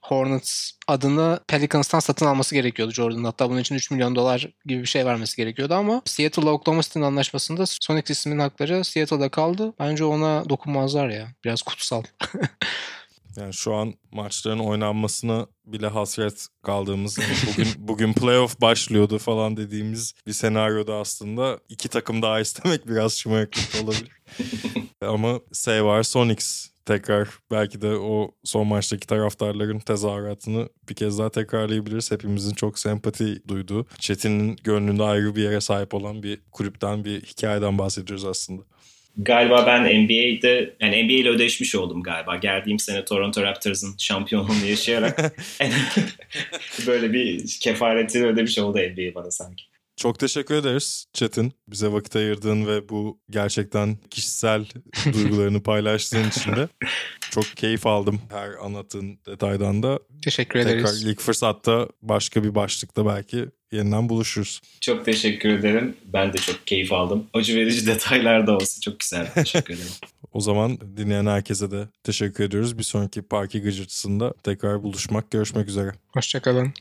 S3: Hornets adını Pelicans'tan satın alması gerekiyordu Jordan'ın. Hatta bunun için 3 milyon dolar gibi bir şey vermesi gerekiyordu ama Seattle'la Oklahoma City'nin anlaşmasında Sonics isminin hakları Seattle'da kaldı. Bence ona dokunmazlar ya. Biraz kutsal.
S2: Yani şu an maçların oynanmasına bile hasret kaldığımız yani bugün bugün playoff başlıyordu falan dediğimiz bir senaryoda aslında iki takım daha istemek biraz şımarıklık olabilir. Ama şey var Sonics tekrar belki de o son maçtaki taraftarların tezahüratını bir kez daha tekrarlayabiliriz. Hepimizin çok sempati duyduğu, Çetin'in gönlünde ayrı bir yere sahip olan bir kulüpten bir hikayeden bahsediyoruz aslında.
S4: Galiba ben NBA'de yani NBA ile ödeşmiş oldum galiba. Geldiğim sene Toronto Raptors'ın şampiyonluğunu yaşayarak böyle bir kefaretini ödemiş oldu NBA bana sanki.
S2: Çok teşekkür ederiz Çetin. Bize vakit ayırdığın ve bu gerçekten kişisel duygularını paylaştığın için de. Çok keyif aldım her anlattığın detaydan da.
S3: Teşekkür
S2: Tekrar
S3: ederiz.
S2: ilk fırsatta başka bir başlıkta belki yeniden buluşuruz.
S4: Çok teşekkür ederim. Ben de çok keyif aldım. Acı verici detaylar da olsa çok güzel. Teşekkür ederim.
S2: O zaman dinleyen herkese de teşekkür ediyoruz. Bir sonraki Parki Gıcırtısı'nda tekrar buluşmak, görüşmek üzere.
S3: Hoşçakalın.